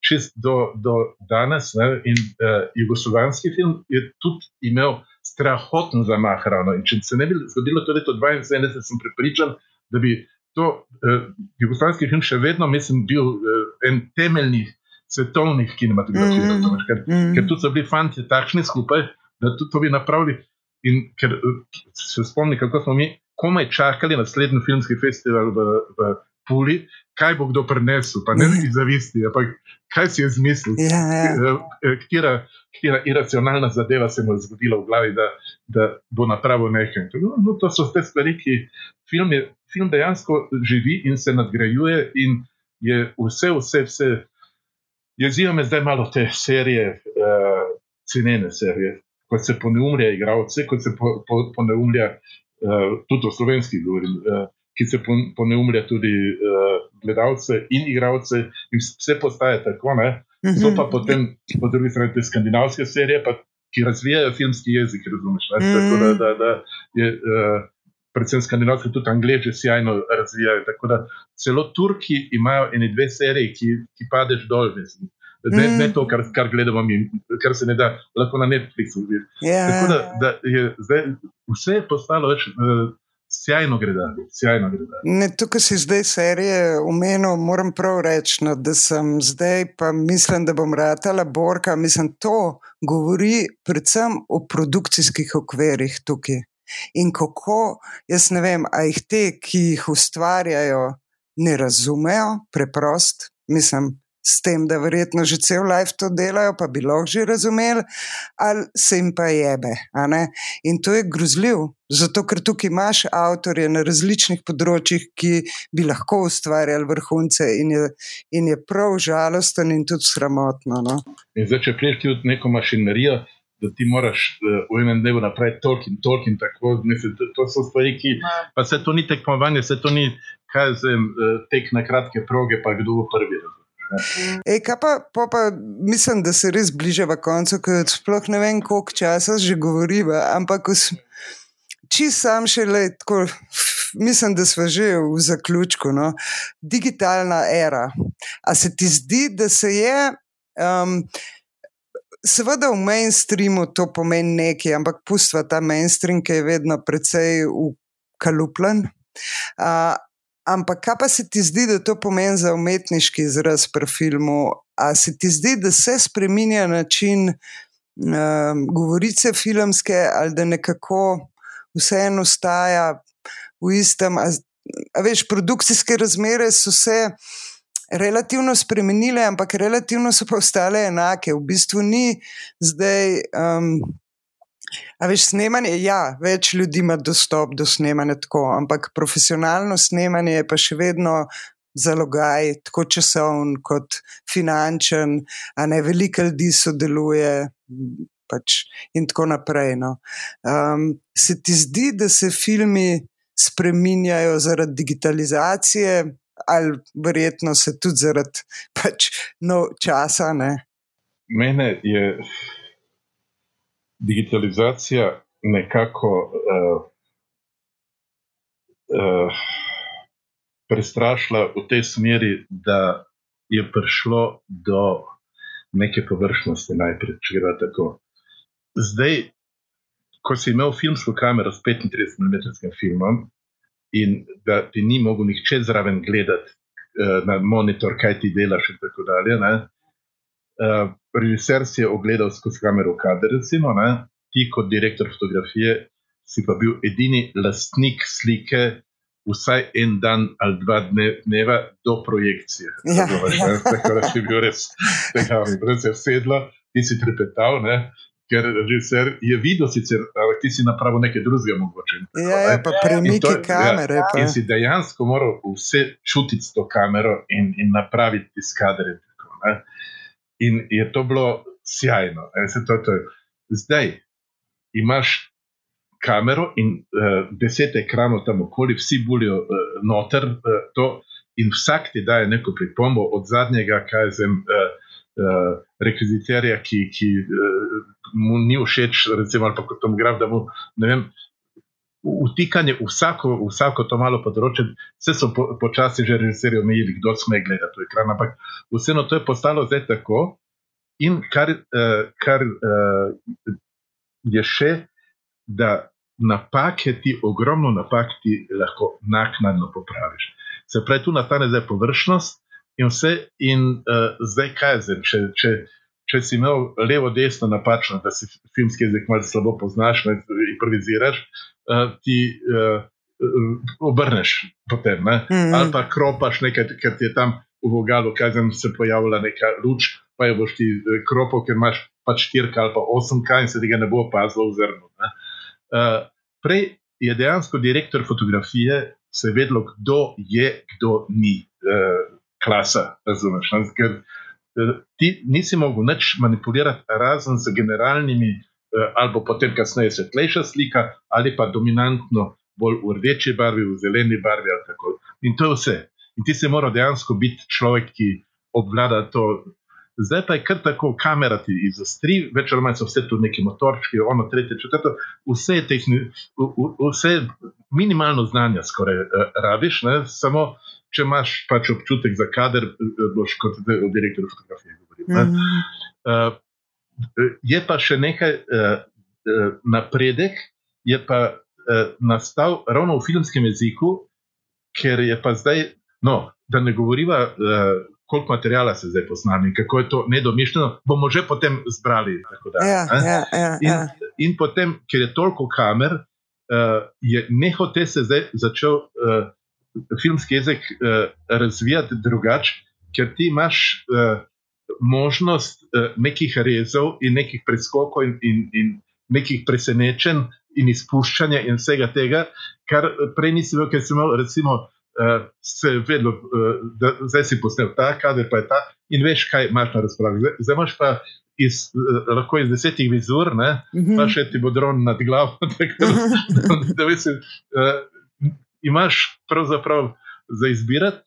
čist do, do danes. Ne, in uh, jugoslovanski film je tudi imel strahoten zamah. Ravno. In če se ne bi zgodilo to leto 72, sem prepričan, da bi to uh, jugoslovanski film še vedno, mislim, bil uh, en temeljnih svetovnih kinematografij. Mm -hmm. ker, mm. ker tudi so bili fanti takšni skupaj, da tudi to bi napravili. In ker se spomnim, kako smo mi komaj čakali na naslednji filmski festival v, v Puli, kaj bo kdo prinesel, pa ne ja. zavisti, ampak kaj si je zmislil, ja, ja. Eh, eh, katera, katera iracionalna zadeva se mu je zgodila v glavi, da, da bo napravil nekaj. No, no, to so te stvari, ki film, je, film dejansko živi in se nadgrajuje, in je vse, vse, vse. Jezijo me zdaj malo te serije, uh, cenene serije, kot se poneumlja, igravce, kot se po, po, poneumlja, uh, tudi o slovenski govorim. Uh, ki se poneumlja tudi uh, gledalce in igralce, in vse postaje tako. Ne? So pa mhm. potem, po drugi strani, te skandinavske serije, pa, ki razvijajo filmski jezik, razumeš? Mm. Tako da, da, da je, uh, predvsem skandinavske, tudi angliži, sjajno razvijajo. Tako da celo Turki imajo eni dve seriji, ki, ki padeš dol. Ne, mm. ne to, kar, kar gledamo mi, kar se ne da, lahko na Netflixu vidiš. Yeah. Ja. Tako da, da je zdaj vse postalo več. Uh, Sjajno gre da, sjajno gre da. Ne, tukaj si zdaj serije umenil, moram prav reči, no, da sem zdaj, pa mislim, da bom ratala borka. Mislim, to govori predvsem o produkcijskih okvirih tukaj. In kako, jaz ne vem, a jih te, ki jih ustvarjajo, ne razumejo, preprost, mislim, s tem, da verjetno že cel life to delajo, pa bi lahko že razumeli, ali se jim pa jebe. In to je grozljiv, zato ker tukaj imaš avtorje na različnih področjih, ki bi lahko ustvarjali vrhunce, in je, in je prav žalosten in tudi sramotno. No? In zdaj, če priješ ti v neko mašinerijo. Da ti moraš uh, v enem dnevu napraviti toliko in toliko, in tako naprej. To, to so stvari, ki. Pa se to ni tekmovanje, se to ni, kaj se uh, tek na kratke proge, pa kdo bo prvi. Razumem. Ej, pa, pa, pa, mislim, da se res bližava koncu, ker sploh ne vem, koliko časa že govoriva. Ampak, če sam še le tako, mislim, da smo že v zaključku. No? Digitalna era. A se ti zdi, da se je. Um, Seveda v mainstreamu to pomeni nekaj, ampak pustva ta mainstream, ki je vedno precej ukalupljen. Uh, Ampak kaj pa se ti zdi, da to pomeni za umetniški izraz pri filmu? A se ti zdi, da se spremenja način um, govorice filmske, ali da nekako vseeno ostaja v istem? A, a veš, produkcijske razmere so se relativno spremenile, ampak relativno so pa ostale enake. V bistvu ni zdaj. Um, A veš, snemanje, ja, več ljudi ima dostop do snemanja, tako, ampak profesionalno snemanje je pa še vedno zalogaj, tako časovn kot finančen, a ne veliko ljudi sodeluje. Pač in tako naprej. No. Um, se ti zdi, da se filmi spreminjajo zaradi digitalizacije, ali verjetno se tudi zaradi pač, no, časa? Ne? Mene je digitalizacija nekako uh, uh, prestrašila v tej smeri, da je prišlo do neke površnosti najprej, če gre tako. Zdaj, ko si imel filmsko kamero s 35 mm filmom in da ti ni mogel nihče zraven gledati uh, na monitor, kaj ti delaš in tako dalje. Ne? Uh, režiser si je ogledal skozi kamero kader, recimo, ne? ti kot direktor fotografije si pa bil edini lastnik slike. Vsaj en dan ali dva dneva do projekcije. [LAUGHS] Ja, ja. [LAUGHS] Tako da si bil res, tega si sedla, ti si trepetal, ne? ker režiser je videl, sicer, ampak ti si napravil nekaj drugega, mogoče. Ja, ja, pa premiki ja, kamere. Ja, in si dejansko moral vse čutiti s to kamero in, in napraviti ti skadre. In je to bilo sjajno. To, to, zdaj imaš kamero in uh, deset ekranov tam okoli, vsi bulijo uh, noter uh, to, in vsak ti daje neko pripombo, od zadnjega, kaj zem. Uh, uh, rekviziterja, ki, ki uh, mu ni všeč, recimo, ali pa kot tomograf, da mu vem. Utikanje v vsako, vsako to malo področje, vse so po, počasi že režiserji omejili, kdo sme gledati to ekran, ampak vseeno to je postalo zdaj tako. In kar, uh, kar uh, je še, da napake ti, ogromno napak ti lahko naknadno popraviš. Se pravi, tu nastane zdaj površnost, in vse. In uh, zdaj, kaj zdaj, če, če, če si imel levo, desno, napačno, da si filmski jezik malo slabo poznaš, ne improviziraš, uh, ti uh, obrneš potem, mm. ali pa kropaš nekaj, ker ti je tam v vogalu, zdaj se pojavlja neka luč, pa jo boš ti kropal, ker imaš pač štirka ali pa osemka in se tega ne bo opazilo v zrnu. Uh, prej je dejansko direktor fotografije. Se vedelo, kdo je, kdo ni. Uh, klasa, razumeš? Ne? Ker eh, ti nisi mogel nič manipulirati, razen z generalnimi, eh, ali potem kasneje svetlejša slika, ali pa dominantno bolj v rdeči barvi, v zeleni barvi. In to je vse. In ti si moral dejansko biti človek, ki obvlada to. Zdaj pa je kar tako, kamera ti izostri, več ali manj so vse tu neki motorčki, ono, tretje, četrto, vse tehni, vse minimalno znanja skoraj uh, rabiš, ne? samo če imaš pač občutek za kader, eh, boš kot direktor fotografije govoril. Mm -hmm. uh, je pa še nekaj uh, uh, napredek, je pa uh, nastal ravno v filmskem jeziku, ker je pa zdaj, no, da ne govoriva. Uh, Koliko materijala se zdaj poznam, kako je to nedomišljeno, bomo že potem zbrali. Da, ja, ja, ja, in, ja. in potem, ker je toliko kamer, uh, je nehote se zdaj začel uh, filmski jezik uh, razvijati drugače, ker ti imaš uh, možnost uh, nekih rezov in nekih preskokov in, in, in nekih presenečenj in izpuščanja in vsega tega, kar prej nisi imel, ker si imel, recimo, uh, se vedno, uh, da zdaj si posnel ta, kader pa je ta in veš, kaj imaš na razpravi. Zdaj, zdaj imaš pa. Iz, lahko iz desetih vizur, ne, uh -huh. pa še ti bo dron nad glavo. [LAUGHS] Tako, [LAUGHS] da, da, mislim, uh, imaš pravzaprav za izbirati,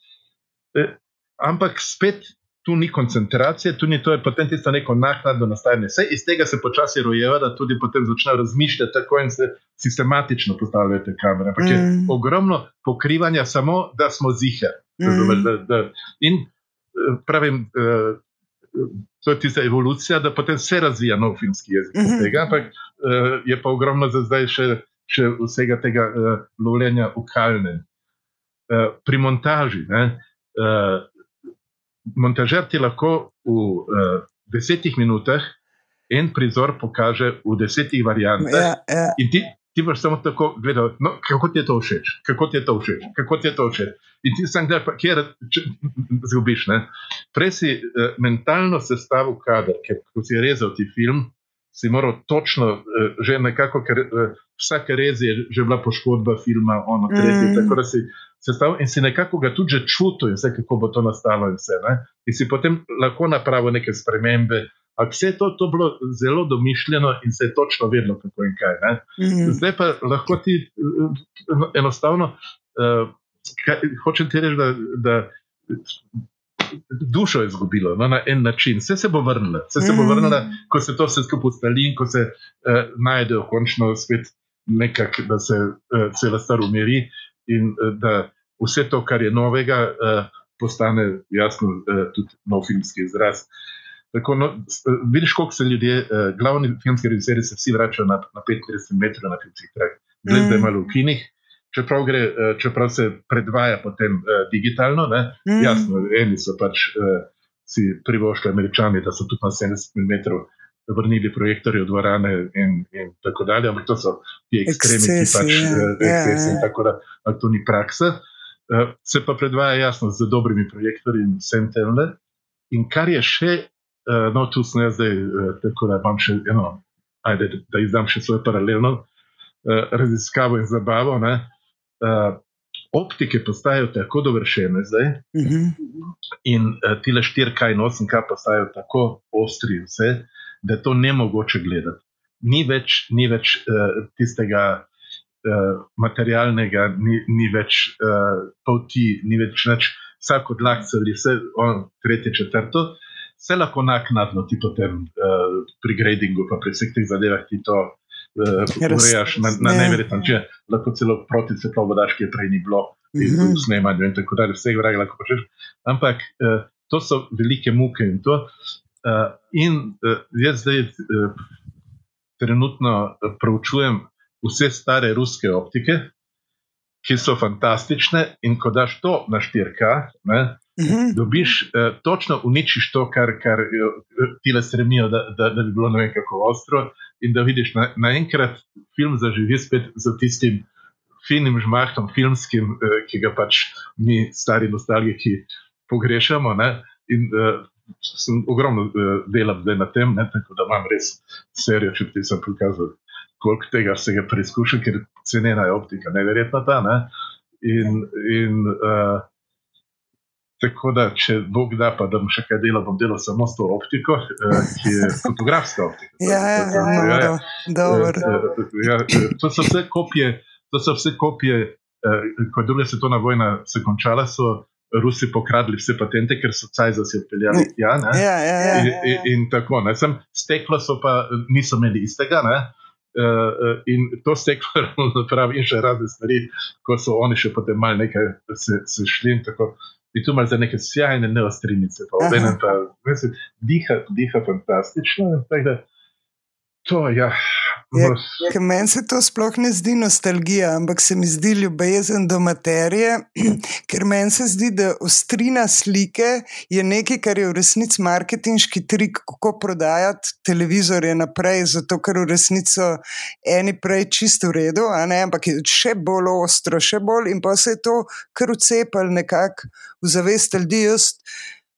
e, ampak spet tu ni koncentracije, tu ni to, je potem tisto neko naknadno nastajanje. Vse iz tega se počasi rojeva, da tudi potem začnejo razmišljati tako in se sistematično postavljajo te kamere. Ampak je mm. ogromno pokrivanja, samo da smo zihe. Mm. Da, da, in e, pravim. Uh, To je tista evolucija, da potem se razvija nov filmski jezik. Mm -hmm. Ampak uh, je pa ogromno za zdaj še še vsega tega uh, lovljenja v kalnem. Uh, pri montaži, ne, uh, montažer ti lahko v uh, desetih minutah en prizor pokaže v desetih variantah. Ja, ja. In ti, ti boš samo tako gledal, no, kako ti je to všeč, kako ti je to všeč, kako ti je to všeč. In ti sam gledaš, kje zgubiš. Prej si uh, mentalno sestavil kader, ker ko si rezal ti film, si moral točno, uh, že nekako, ker uh, vsake rezi je že bila poškodba filma, ono, tretje, mm. tako da si sestavil in si nekako ga tudi čutil, vse, kako bo to nastalo in vse. Ne? In si potem lahko napravil neke spremembe. Ampak vse to je bilo zelo domišljeno in se je točno vedelo, kako in kaj. Mm. Zdaj pa lahko ti uh, enostavno, uh, kaj, hočem ti reči, da, da dušo je izgubilo no, na en način. Vse se bo vrnilo, vse se bo mhm. vrnilo, ko se to vse skupaj ustali in ko se uh, najdejo končno spet nekako, da se uh, cela stvar umiri in uh, da vse to, kar je novega, uh, postane jasno uh, tudi nov filmski izraz. Tako, no, vidiš, koliko se ljudje, uh, glavni filmski režiserji, se vsi vračajo na, na 35 metrov na filmskih trajih. Zdaj, zdaj malo v kinih, čeprav, gre, uh, čeprav se predvaja potem uh, digitalno. Mm. Jasno, eni so pač uh, si privoščili američani, da so tudi na 70 mm vrnili projektorje v dvorane in, in tako dalje, ampak to so ti ekstremi, ki pač eh, Ja, ekscesi in tako da ampak to ni praksa. Eh, Se pa predvaja jasno z dobrimi projektorji in vsem tem. ne. In kar je še, eh, no tu sem jaz zdaj, eh, tako da imam še eno, ajde, da izdam še svoje paralelno eh, raziskavo in zabavo. ne. Eh, Optike postajajo tako dovršene zdaj, Mhm. in uh, ti le 4K in 8K postajajo tako ostri, vse, da je to ne mogoče gledati. Ni več, ni več uh, tistega uh, materialnega, ni, ni več uh, poti, ni več nič, vsak odlak se ali vse, on, tretje, četrto. Vse lahko naknadno ti potem uh, pri gradingu, pa pri vseh teh zadevah ti to uh, Raz- urejaš na, na ja. neverjeten način, lahko celo proti svetlov vodač, ki je prej ni bilo in Mhm. v snemanju in tako dalje, vseh vrag lahko počneš. Ampak uh, to so velike muke in to. Uh, in uh, jaz zdaj uh, trenutno eh, proučujem vse stare ruske optike, ki so fantastične, in ko daš to na 4K, ne, Mhm. dobiš, uh, točno uničiš to, kar, kar uh, ti le stremijo, da, da, da bi bilo ne vem kako ostro, in da vidiš na, naenkrat film zaživi spet za tistim finim žmahtom, filmskim, uh, ki ga pač mi, stari nostalgiki, pogrešamo. Ne? In uh, sem ogromno uh, delam zdaj na tem, ne? tako da imam res serijo, če ti sem prikazal, koliko tega se ga preizkušam, ker cenena je optika, neverjetna ta. Ne? In, in uh, tako da, če Bog da, pa da bom še kaj delal, bom delal samo s to optiko, uh, ki je [LAUGHS] fotografska optika. Ja, ja, ja, Ja, ja. dobro. Eh, eh, ja, eh, To so vse kopije, to so vse kopije, eh, ko je druga svetovna vojna se končala, so Rusi pokradli vse patente, ker so Cajza si odpeljali tja. ne. Ja, ja, ja. In, in, in tako, ne. Sem steklo, so pa niso imeli istega. Ne? Uh, in to steklo, [LAUGHS] pravi, in še razne stvari, ko so oni še potem malo nekaj se, se šli. In, tako. In tu imaš za neke sjajne neostrinice, pa diha, diha fantastično. tako da To, ja. Je- Ker meni se to sploh ne zdi nostalgija, ampak se mi zdi ljubezen do materije, [CLEARS THROAT] ker meni se zdi, da ostrina slike je nekaj, kar je v resnici marketinški trik, kako prodajati televizorje naprej, zato ker v resnici so eni prej čisto v redu, ampak je še bolj ostro, še bolj in pa se je to kar ucepal nekako v zavest ljudi. Jaz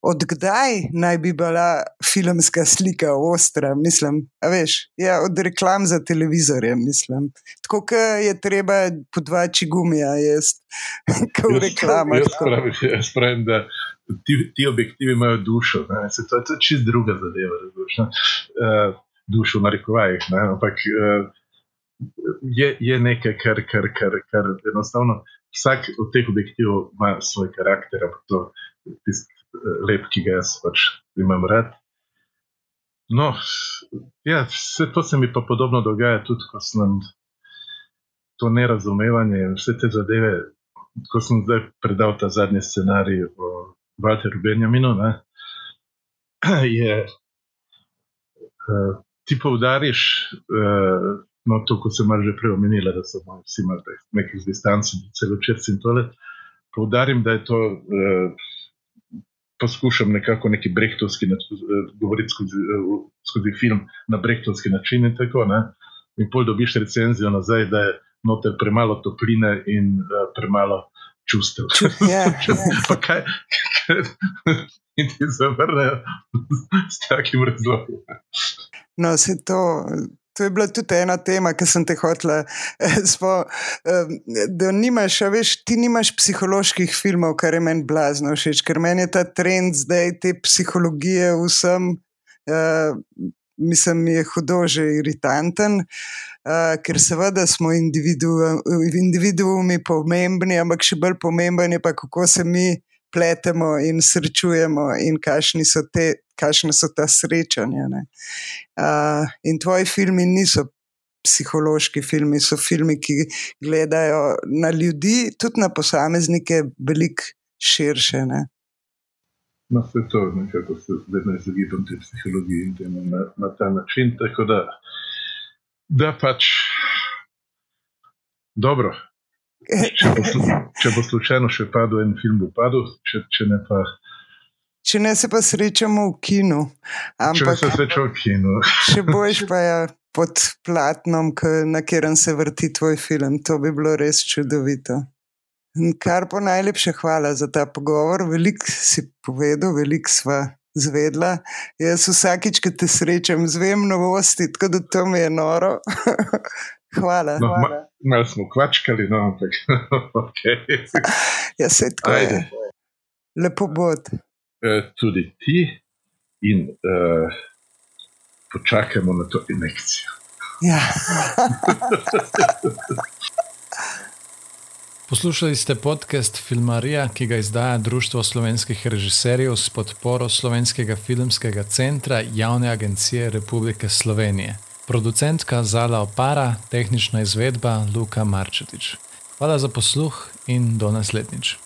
Odkdaj naj bi bila filmska slika ostra, mislim, a veš, ja, od reklam za televizorje, mislim. Tako kot je treba po dva čigumija jesti, kot v reklamah. Jaz [LAUGHS] pravim, jaz pravim, da ti, ti objektivi imajo dušo. Ne? Se, to, to je čist druga zadeva. razumeš. Uh, dušo, v narekovajih. ne, Ampak uh, je, je nekaj, kar, kar, kar, kar enostavno vsak od teh objektivov ima svoj karakter, ampak to tisti lep, ki ga jaz pač imam rad. No, ja, vse to se mi pa podobno dogaja tudi, ko sem to nerazumevanje in vse te zadeve, ko sem zdaj predal ta zadnji scenarij o Walteru Benjaminu, ne, [CLEARS THROAT] je, uh, ti poudariš, uh, no, to, kot sem že prej omenila, da so vsi malo nekih distanc, celo črci in tole. Poudarim, da je to, uh, poskušam nekako neki brehtovski način, uh, govoriti skozi, uh, skozi film na brehtovski način in tako. Ne? In pol dobiš recenzijo nazaj, da je noter premalo topline in uh, premalo čustev. [LAUGHS] Ja, Pa kaj, [LAUGHS] in ti zavrnejo s takim razlogom. No, se to. To je bila tudi ena tema, ki sem te hotela. eh, Spo, eh, da nimaš, veš, ti nimaš psiholoških filmov, kar je meni blazno všeč, ker meni je ta trend zdaj te psihologije vsem, uh, mislim, mi je hudo že iritanten, uh, ker seveda smo individu, individuumi pomembni, ampak še bolj pomemben je pa, kako se mi pletemo in srečujemo in kakšni so te. Kakšne so ta srečanja? ne. Uh, in tvoji filmi niso psihološki filmi, so filmi, ki gledajo na ljudi, tudi na posameznike, veliko širše. Ne? No, vse to nekako se vedno izogibam te psihologiji in temu na, na ta način. Tako da, da pač dobro. Če bo, če bo slučajno še padel en film, bo padel, če, če ne pa Če ne se pa srečamo v kinu. Ampak, če se srečamo v kinu. [LAUGHS] še boš pa ja pod platnom, na katerem se vrti tvoj film. To bi bilo res čudovito. Kar pa najlepše hvala za ta pogovor. Veliko si povedal, veliko sva zvedla. Jaz vsakič, ko te srečam, zvem novosti, tako da to mi je noro. [LAUGHS] hvala. No, hvala. Ma, malo smo kvačkali, no, ampak [LAUGHS] okay. [LAUGHS] ja, se tako je. Lepo bod. E, tudi ti in. Uh, počakajmo na to injekcijo. Ja. [LAUGHS] Poslušali ste podcast Filmarija, ki ga izdaja Društvo slovenskih režiserjev s podporo Slovenskega filmskega centra Javne agencije Republike Slovenije. Producentka Zala Opara, tehnična izvedba Luka Marčetič. Hvala za posluh in do naslednjič.